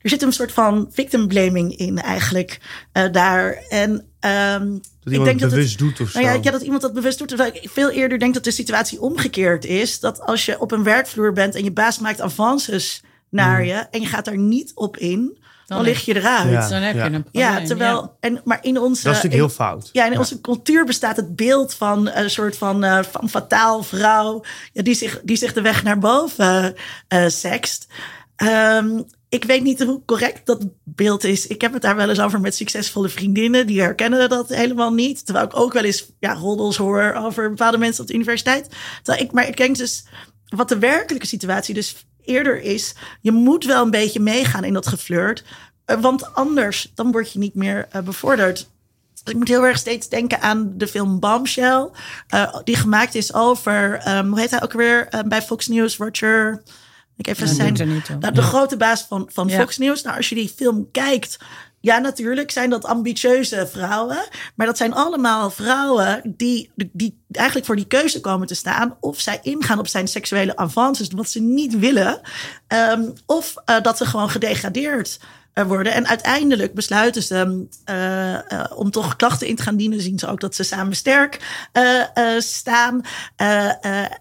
er zit een soort van victim blaming in eigenlijk eh, daar. En ehm, ik iemand denk het dat bewust doet of Nou ja, zo. ja, dat iemand dat bewust doet. Terwijl ik veel eerder denk dat de situatie omgekeerd is. Dat als je op een werkvloer bent en je baas maakt avances naar Mm. je en je gaat daar niet op in, dan, Dan lig je eruit. Ja, Dan heb je ja. een Ja, probleem, terwijl en maar in onze Dat is natuurlijk in- heel fout. Ja, in Ja. onze cultuur bestaat het beeld van een soort van, eh van fataal vrouw ja, die, zich, die zich de weg naar boven eh sext. Ehm, ik weet niet hoe correct dat beeld is. Ik heb het daar wel eens over met succesvolle vriendinnen. Die herkennen dat helemaal niet. Terwijl ik ook wel eens ja, roddels hoor over bepaalde mensen op de universiteit. Ik, maar ik denk dus wat de werkelijke situatie dus eerder is. Je moet wel een beetje meegaan in dat geflirt. eh, want anders dan word je niet meer eh, bevorderd. Ik moet heel erg steeds denken aan de film Bombshell. eh, die gemaakt is over, ehm, hoe heet hij ook weer eh, bij Fox News? Roger. Ik even Dat zijn. niet. Nou, de grote baas van, van. Fox News. Nou, als je die film kijkt. Ja, natuurlijk zijn dat ambitieuze vrouwen. Maar dat zijn allemaal vrouwen die, die eigenlijk voor die keuze komen te staan. Of zij ingaan op zijn seksuele avances, wat ze niet willen. Ehm, of eh, dat ze gewoon gedegradeerd worden. En uiteindelijk besluiten ze eh, eh, om toch klachten in te gaan dienen. Zien ze ook dat ze samen sterk eh, staan.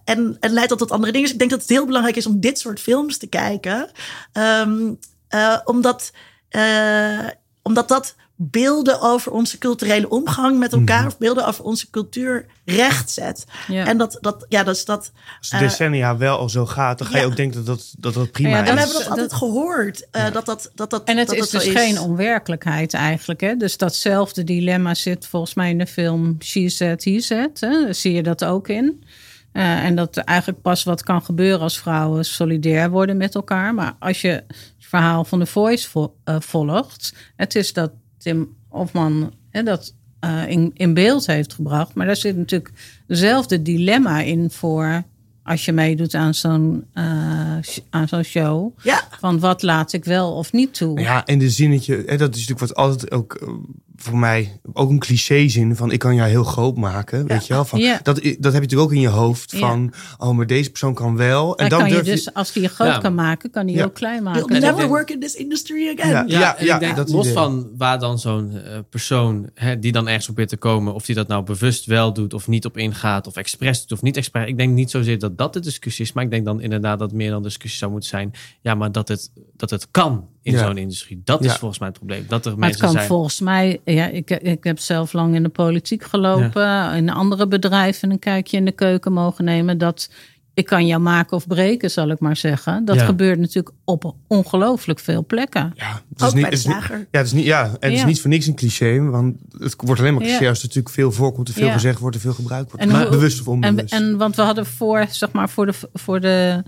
En het leidt dat tot andere dingen. Dus ik denk dat het heel belangrijk is om dit soort films te kijken. Ehm, eh, omdat, omdat dat beelden over onze culturele omgang met elkaar... of beelden over onze cultuur rechtzet. Ja. En dat, dat, ja, dat is dat... Als de eh, decennia wel al zo gaat, dan ga je ja. ook denken dat dat, dat, dat prima Ja, is. en we hebben dat altijd gehoord. eh, dat dat, dat, dat, En het dat is dat dus zo geen onwerkelijkheid eigenlijk. Hè? Dus datzelfde dilemma zit volgens mij in de film She Said, He Said. Hè? Daar zie je dat ook in. Eh, en dat er eigenlijk pas wat kan gebeuren als vrouwen solidair worden met elkaar. Maar als je het verhaal van The Voice vo- eh, volgt... het is dat Tim Hofman hè, dat eh, in, in beeld heeft gebracht. Maar daar zit natuurlijk dezelfde dilemma in voor als je meedoet aan zo'n eh, aan zo'n show. Ja. Van wat laat ik wel of niet toe. Ja, en de zinnetje, hè, dat is natuurlijk wat altijd ook eh, voor mij ook een clichézin van ik kan jou heel groot maken, weet je wel? Van, Ja. dat, dat heb je natuurlijk ook in je hoofd Ja. van, oh, maar deze persoon kan wel. En Dan dan kan je dus, als hij je groot Ja. kan maken, kan hij je Ja. ook klein You'll maken. never denk- work in this industry again. Ja. Ja, denk dat los idee. van waar dan zo'n eh, persoon hè, die dan ergens probeert te komen, of die dat nou bewust wel doet of niet op ingaat, of expres doet of niet expres. Ik denk niet zozeer dat dat de discussie is, maar ik denk dan inderdaad dat meer dan discussie zou moeten zijn. Ja, maar dat het, dat het kan in Ja. zo'n industrie. Dat is Ja. volgens mij het probleem. Dat er Maar het mensen kan zijn. volgens mij, ja, ik, ik heb zelf lang in de politiek gelopen, in andere bedrijven een kijkje in de keuken mogen nemen. Dat ik kan jou maken of breken, zal ik maar zeggen. Dat Ja. gebeurt natuurlijk op ongelooflijk veel plekken. Het is Ook niet- bij de het is niet-. Ja, het is niet, ja, en het is Ja. niet voor niks een cliché, want het wordt alleen maar cliché Ja. als er natuurlijk veel voorkomt, te veel Ja. gezegd wordt, te veel gebruikt wordt. En Maar hoe- bewust of En, en want we hadden voor, zeg maar, voor de, voor de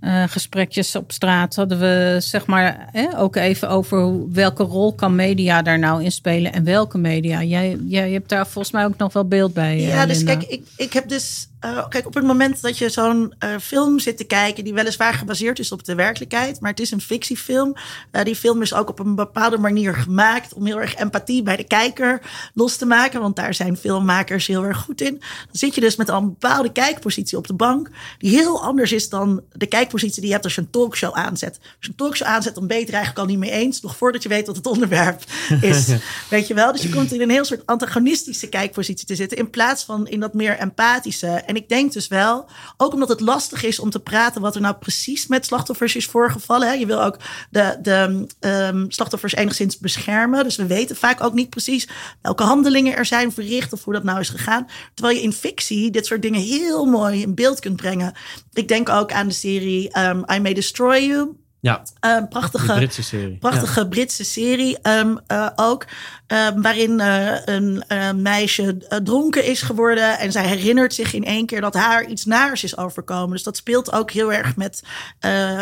eh, gesprekjes op straat hadden we zeg maar ook even over welke rol kan media daar nou in spelen en welke media. Jij, jij hebt daar volgens mij ook nog wel beeld bij. eh, Ja, dus Linda. kijk, ik, ik heb dus. eh, kijk, op het moment dat je zo'n film zit te kijken, die weliswaar gebaseerd is op de werkelijkheid, maar het is een fictiefilm. Die film is ook op een bepaalde manier gemaakt om heel erg empathie bij de kijker los te maken, want daar zijn filmmakers heel erg goed in. Dan zit je dus met een bepaalde kijkpositie op de bank, die heel anders is dan de kijkpositie die je hebt als je een talkshow aanzet. Als je een talkshow aanzet, dan ben je het eigenlijk al niet mee eens, nog voordat je weet wat het onderwerp is. Weet je wel? Dus je komt in een heel soort antagonistische kijkpositie te zitten. In plaats van in dat meer empathische. En ik denk dus wel, ook omdat het lastig is om te praten wat er nou precies met slachtoffers is voorgevallen. Hè? Je wil ook de, de ehm, slachtoffers enigszins beschermen. Dus we weten vaak ook niet precies welke handelingen er zijn verricht of hoe dat nou is gegaan. Terwijl je in fictie dit soort dingen heel mooi in beeld kunt brengen. Ik denk ook aan de serie ehm, I May Destroy You. Ja, Een prachtige, Britse serie. prachtige Britse serie ehm, eh, ook. ehm, waarin eh, een eh, meisje dronken is geworden. En zij herinnert zich in één keer dat haar iets naars is overkomen. Dus dat speelt ook heel erg met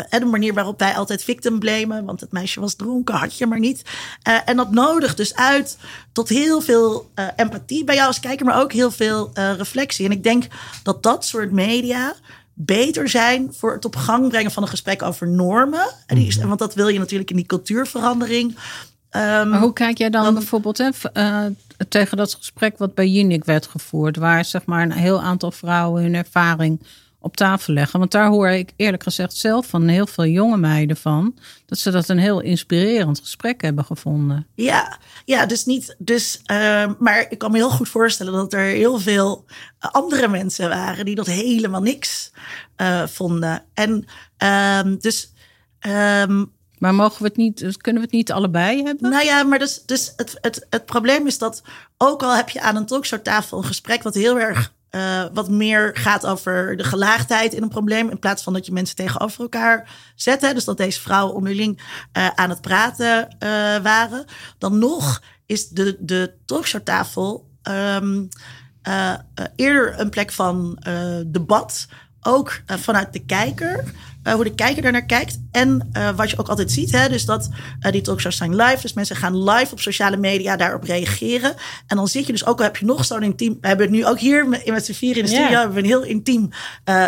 de manier waarop wij altijd victim blamen. Want het meisje was dronken, had je maar niet. En dat nodigt dus uit tot heel veel empathie bij jou als kijker. Maar ook heel veel reflectie. En ik denk dat dat soort media beter zijn voor het op gang brengen van een gesprek over normen. En die is, Want dat wil je natuurlijk in die cultuurverandering. Ehm, Maar hoe kijk jij dan, bijvoorbeeld hè, eh, tegen dat gesprek wat bij Jinek werd gevoerd, waar zeg maar een heel aantal vrouwen hun ervaring op tafel leggen? Want daar hoor ik eerlijk gezegd zelf van heel veel jonge meiden van, dat ze dat een heel inspirerend gesprek hebben gevonden. Ja, ja, dus niet. Dus, ehm, maar ik kan me heel goed voorstellen dat er heel veel andere mensen waren die dat helemaal niks eh, vonden. En ehm, dus. ehm, Maar mogen we het niet, dus kunnen we het niet allebei hebben? Nou ja, maar dus, dus het, het, het probleem is dat ook al heb je aan een talkshowtafel een gesprek wat heel erg eh, wat meer gaat over de gelaagdheid in een probleem. In plaats van dat je mensen tegenover elkaar zet. Hè, dus dat deze vrouwen onderling eh, aan het praten eh, waren. Dan nog is de, de talkshowtafel ehm, eh, eh, eerder een plek van debat. Ook vanuit de kijker. Eh, hoe de kijker daarnaar kijkt. En eh, wat je ook altijd ziet, hè, dus dat eh, die talkshows zijn live. Dus mensen gaan live op sociale media daarop reageren. En dan zit je dus ook al heb je nog zo'n intiem. We hebben het nu ook hier met, met z'n vier in de studio. Hebben we een heel intiem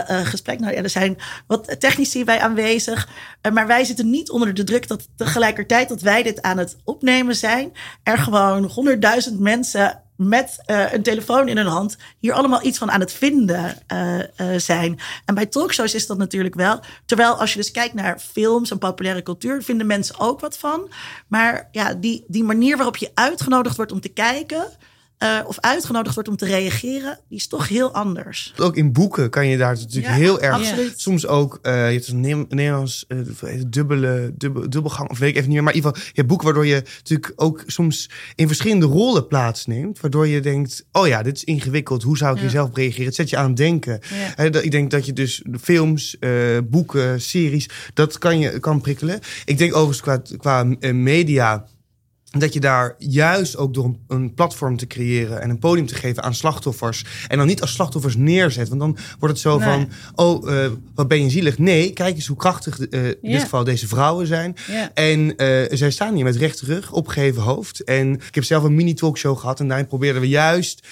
gesprek. Nou ja, er zijn wat technici bij aanwezig. Maar wij zitten niet onder de druk dat tegelijkertijd dat wij dit aan het opnemen zijn. Er gewoon honderdduizend mensen met eh, een telefoon in hun hand hier allemaal iets van aan het vinden eh, eh, zijn. En bij talkshows is dat natuurlijk wel. Terwijl als je dus kijkt naar films en populaire cultuur, vinden mensen ook wat van. Maar ja, die, die manier waarop je uitgenodigd wordt om te kijken. Eh, of uitgenodigd wordt om te reageren, die is toch heel anders. Ook in boeken kan je daar natuurlijk Ja, heel erg. absoluut. Soms ook. eh, je hebt een Ne- Nederlands eh, dubbele, dubbel, dubbelgang, of weet ik even niet meer. Maar in ieder geval, je hebt boeken waardoor je natuurlijk ook soms in verschillende rollen plaatsneemt. Waardoor je denkt: oh ja, dit is ingewikkeld. Hoe zou ik Ja. hier zelf op reageren? Het zet je aan het denken. Ja. Hè, dat- ik denk dat je dus films, eh, boeken, series, dat kan je kan prikkelen. Ik denk overigens qua, qua media dat je daar juist ook door een, platform te creëren en een podium te geven aan slachtoffers. En dan niet als slachtoffers neerzet. Want dan wordt het zo van: oh, uh, wat ben je zielig? Nee, kijk eens hoe krachtig uh, in dit geval deze vrouwen zijn. En uh, zij staan hier met rechte rug, opgeheven hoofd. En ik heb zelf een mini-talkshow gehad. En daarin probeerden we juist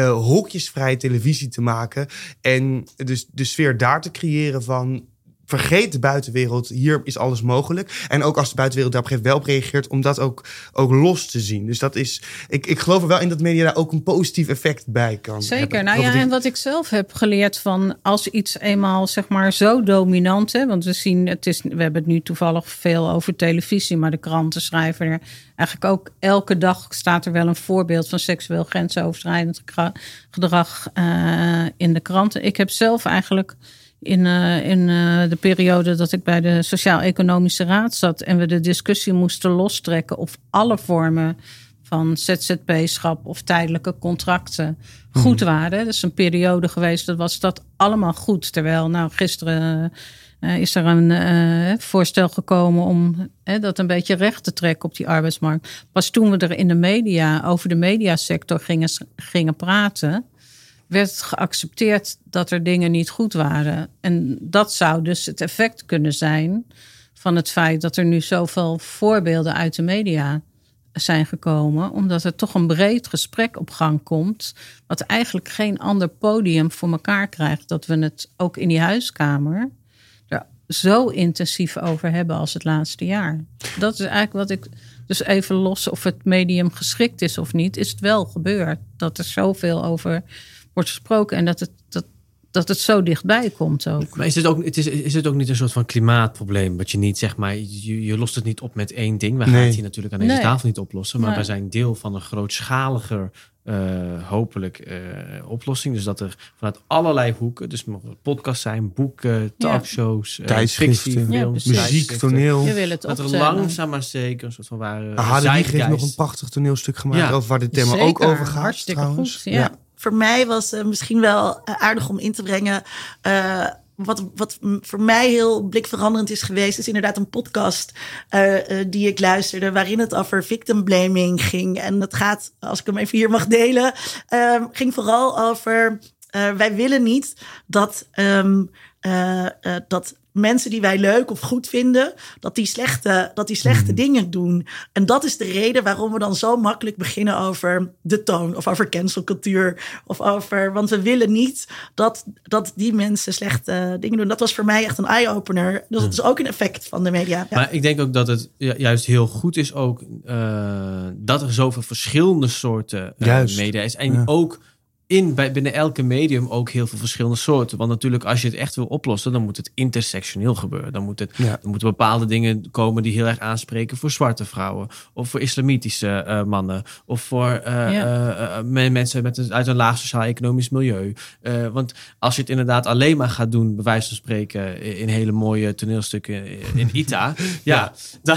hokjesvrije televisie te maken. En dus de sfeer daar te creëren van vergeet de buitenwereld, hier is alles mogelijk. En ook als de buitenwereld daar op een gegeven moment wel op reageert, om dat ook, ook los te zien. Dus dat is, ik, ik geloof er wel in dat media daar ook een positief effect bij kan Zeker. hebben. Nou ja, en wat ik zelf heb geleerd van als iets eenmaal zeg maar zo dominant, hè, want we zien, het is, we hebben het nu toevallig veel over televisie, maar de kranten schrijven er eigenlijk ook elke dag staat er wel een voorbeeld van seksueel grensoverschrijdend gedrag uh, in de kranten. Ik heb zelf eigenlijk in, uh, in uh, de periode dat ik bij de Sociaal-Economische Raad zat en we de discussie moesten lostrekken of alle vormen van ZZP-schap of tijdelijke contracten goed waren. Dat is een periode geweest, dat was dat allemaal goed. Terwijl, nou, gisteren uh, is er een voorstel gekomen om dat een beetje recht te trekken op die arbeidsmarkt. Pas toen we er in de media over de mediasector gingen, gingen praten, werd geaccepteerd dat er dingen niet goed waren. En dat zou dus het effect kunnen zijn van het feit dat er nu zoveel voorbeelden uit de media zijn gekomen, omdat er toch een breed gesprek op gang komt, wat eigenlijk geen ander podium voor elkaar krijgt, dat we het ook in die huiskamer er zo intensief over hebben als het laatste jaar. Dat is eigenlijk wat ik dus even los of het medium geschikt is of niet, is het wel gebeurd dat er zoveel over wordt gesproken en dat het, dat, dat het zo dichtbij komt ook. Maar is het ook, het is, is het ook niet een soort van klimaatprobleem? Wat je niet zeg maar, je, je lost het niet op met één ding. We gaan het hier natuurlijk aan deze Nee. tafel niet oplossen. Maar Nee. we zijn deel van een grootschaliger, eh, hopelijk, eh, oplossing. Dus dat er vanuit allerlei hoeken, dus podcasts zijn, boeken, talkshows, eh, Tijdschriften, fictie, ja, films, muziek, toneel. Je wil het Dat er langzaam maar zeker een soort van ware Hadewig heeft nog een prachtig toneelstuk gemaakt Ja. over waar dit thema ook over gaat. hartstikke trouwens. goed, ja. Voor mij was het misschien wel eh, aardig om in te brengen. eh, wat, wat voor mij heel blikveranderend is geweest, is inderdaad een podcast eh, eh, die ik luisterde, waarin het over victim blaming ging. En dat gaat, als ik hem even hier mag delen, eh, ging vooral over. eh, wij willen niet dat, ehm, eh, eh, dat mensen die wij leuk of goed vinden, dat die slechte, dat die slechte dingen doen. En dat is de reden waarom we dan zo makkelijk beginnen over de toon of over cancelcultuur of over. Want we willen niet dat, dat die mensen slechte dingen doen. Dat was voor mij echt een eye-opener. Dus dat is ook een effect van de media. Ja. Maar ik denk ook dat het ju- juist heel goed is ook eh, dat er zoveel verschillende soorten media is. En Ja. ook in, bij, binnen elke medium ook heel veel verschillende soorten. Want natuurlijk, als je het echt wil oplossen, dan moet het intersectioneel gebeuren. Dan, moet het, Ja. dan moeten bepaalde dingen komen die heel erg aanspreken voor zwarte vrouwen. Of voor islamitische eh, mannen. Of voor eh, Ja. eh, me- mensen met een, uit een laag sociaal-economisch milieu. Eh, want als je het inderdaad alleen maar gaat doen, bij wijze van spreken, in hele mooie toneelstukken in ITA. ja, dan,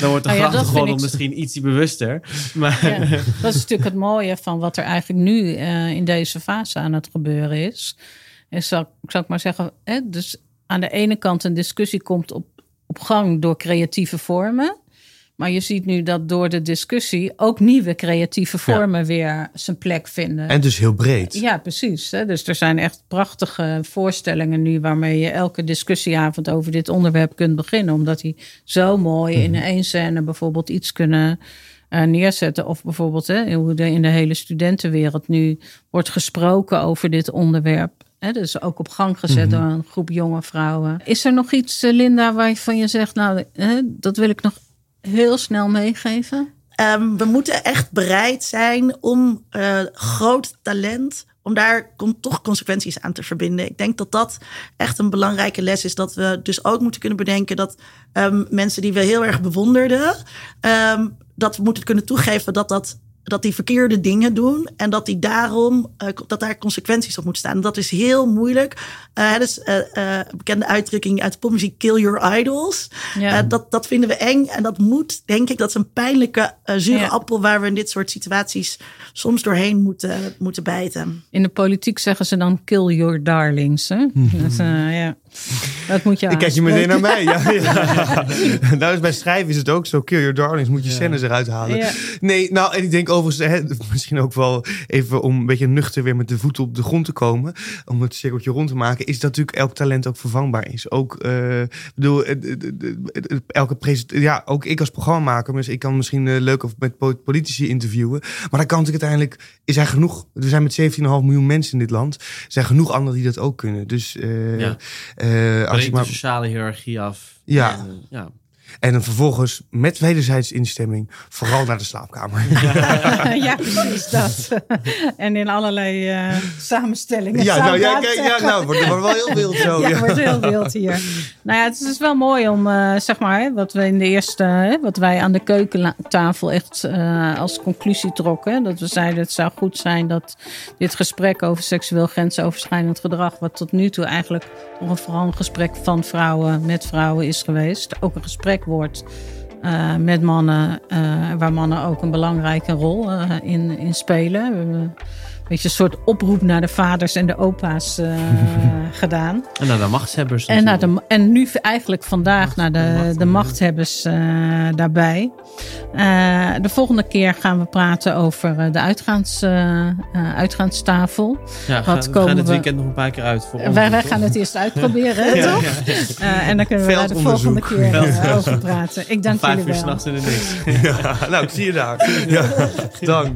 dan wordt de Nou grachtengordel ik- misschien iets bewuster. Maar Ja, dat is natuurlijk het mooie van wat er eigenlijk nu eh, in deze fase aan het gebeuren is. is zal, zal ik maar zeggen, hè, dus aan de ene kant een discussie komt op, op gang door creatieve vormen. Maar je ziet nu dat door de discussie ook nieuwe creatieve vormen weer zijn plek vinden. En dus heel breed. Ja, precies. Hè? Dus er zijn echt prachtige voorstellingen nu waarmee je elke discussieavond over dit onderwerp kunt beginnen. Omdat die zo mooi in één scène bijvoorbeeld iets kunnen eh, neerzetten. Of bijvoorbeeld hè, hoe de, in de hele studentenwereld nu wordt gesproken over dit onderwerp. Hè, dus ook op gang gezet door een groep jonge vrouwen. Is er nog iets, eh, Linda, waarvan je zegt, nou, hè, dat wil ik nog heel snel meegeven? Ehm, we moeten echt bereid zijn om eh, groot talent, om daar toch consequenties aan te verbinden. Ik denk dat dat echt een belangrijke les is. Dat we dus ook moeten kunnen bedenken dat ehm, mensen die we heel erg bewonderden, ehm, dat we moeten kunnen toegeven dat dat. Dat die verkeerde dingen doen en dat die daarom eh, dat daar consequenties op moeten staan. En dat is heel moeilijk. Eh dat is eh, eh, een bekende uitdrukking uit de popmuziek: kill your idols. Ja. Eh, dat, dat vinden we eng en dat moet, denk ik, dat is een pijnlijke eh, zure Ja. appel waar we in dit soort situaties soms doorheen moeten, moeten bijten. In de politiek zeggen ze dan kill your darlings. Hè? Eh, ja. Dat moet je Ik kijk je meteen naar mij. Ja, ja. nou, is bij schrijven is het ook zo. Kill your darlings, moet je scènes eruit halen. Ja. Nee, nou, en ik denk overigens, hè, misschien ook wel even om een beetje nuchter weer met de voeten op de grond te komen. Om het cirkeltje rond te maken, is dat natuurlijk elk talent ook vervangbaar is. Ook, eh, ik bedoel, eh, de- elke ja, ook ik als programmamaker, dus ik kan misschien eh, leuk of met po- politici interviewen. Maar dan kan natuurlijk uiteindelijk, is er genoeg, er zijn met 17,5 miljoen mensen in dit land. Er zijn genoeg anderen die dat ook kunnen. Dus eh, Ja. Eh, als ik de maar. sociale hiërarchie af. Ja. En, eh, ja. En dan vervolgens met wederzijds instemming vooral naar de slaapkamer. ja, precies dat. en in allerlei eh, samenstellingen. Ja, nou, ja, kijk, ja, nou, wordt- wordt wel heel wild zo, Ja, ja. wordt heel wild hier. Nou ja, het is dus wel mooi om, eh, zeg maar, hè, wat we in de eerste, hè, wat wij aan de keukentafel echt eh, als conclusie trokken. Dat we zeiden, het zou goed zijn dat dit gesprek over seksueel grensoverschrijdend gedrag, wat tot nu toe eigenlijk nog een, vooral een gesprek van vrouwen met vrouwen is geweest, ook een gesprek wordt. eh, met mannen, eh, waar mannen ook een belangrijke rol eh, in, in spelen. We hebben een beetje een soort oproep naar de vaders en de opa's eh, gedaan. En naar de machtshebbers. En, naar de, en nu eigenlijk vandaag naar de, de machthebbers eh, daarbij. Eh, de volgende keer gaan we praten over de uitgaans, uitgaanstafel. Ja, Wat ga, we komen gaan dit we- weekend nog een paar keer uit. Voor wij, onderzoek, wij gaan het eerst uitproberen, Ja, toch? ja, ja. Eh, en dan kunnen we daar de volgende keer over praten. Ik dank Vijf jullie uur wel. s'nachts in de niks. Ja, nou, ik zie je daar. Ja, dank.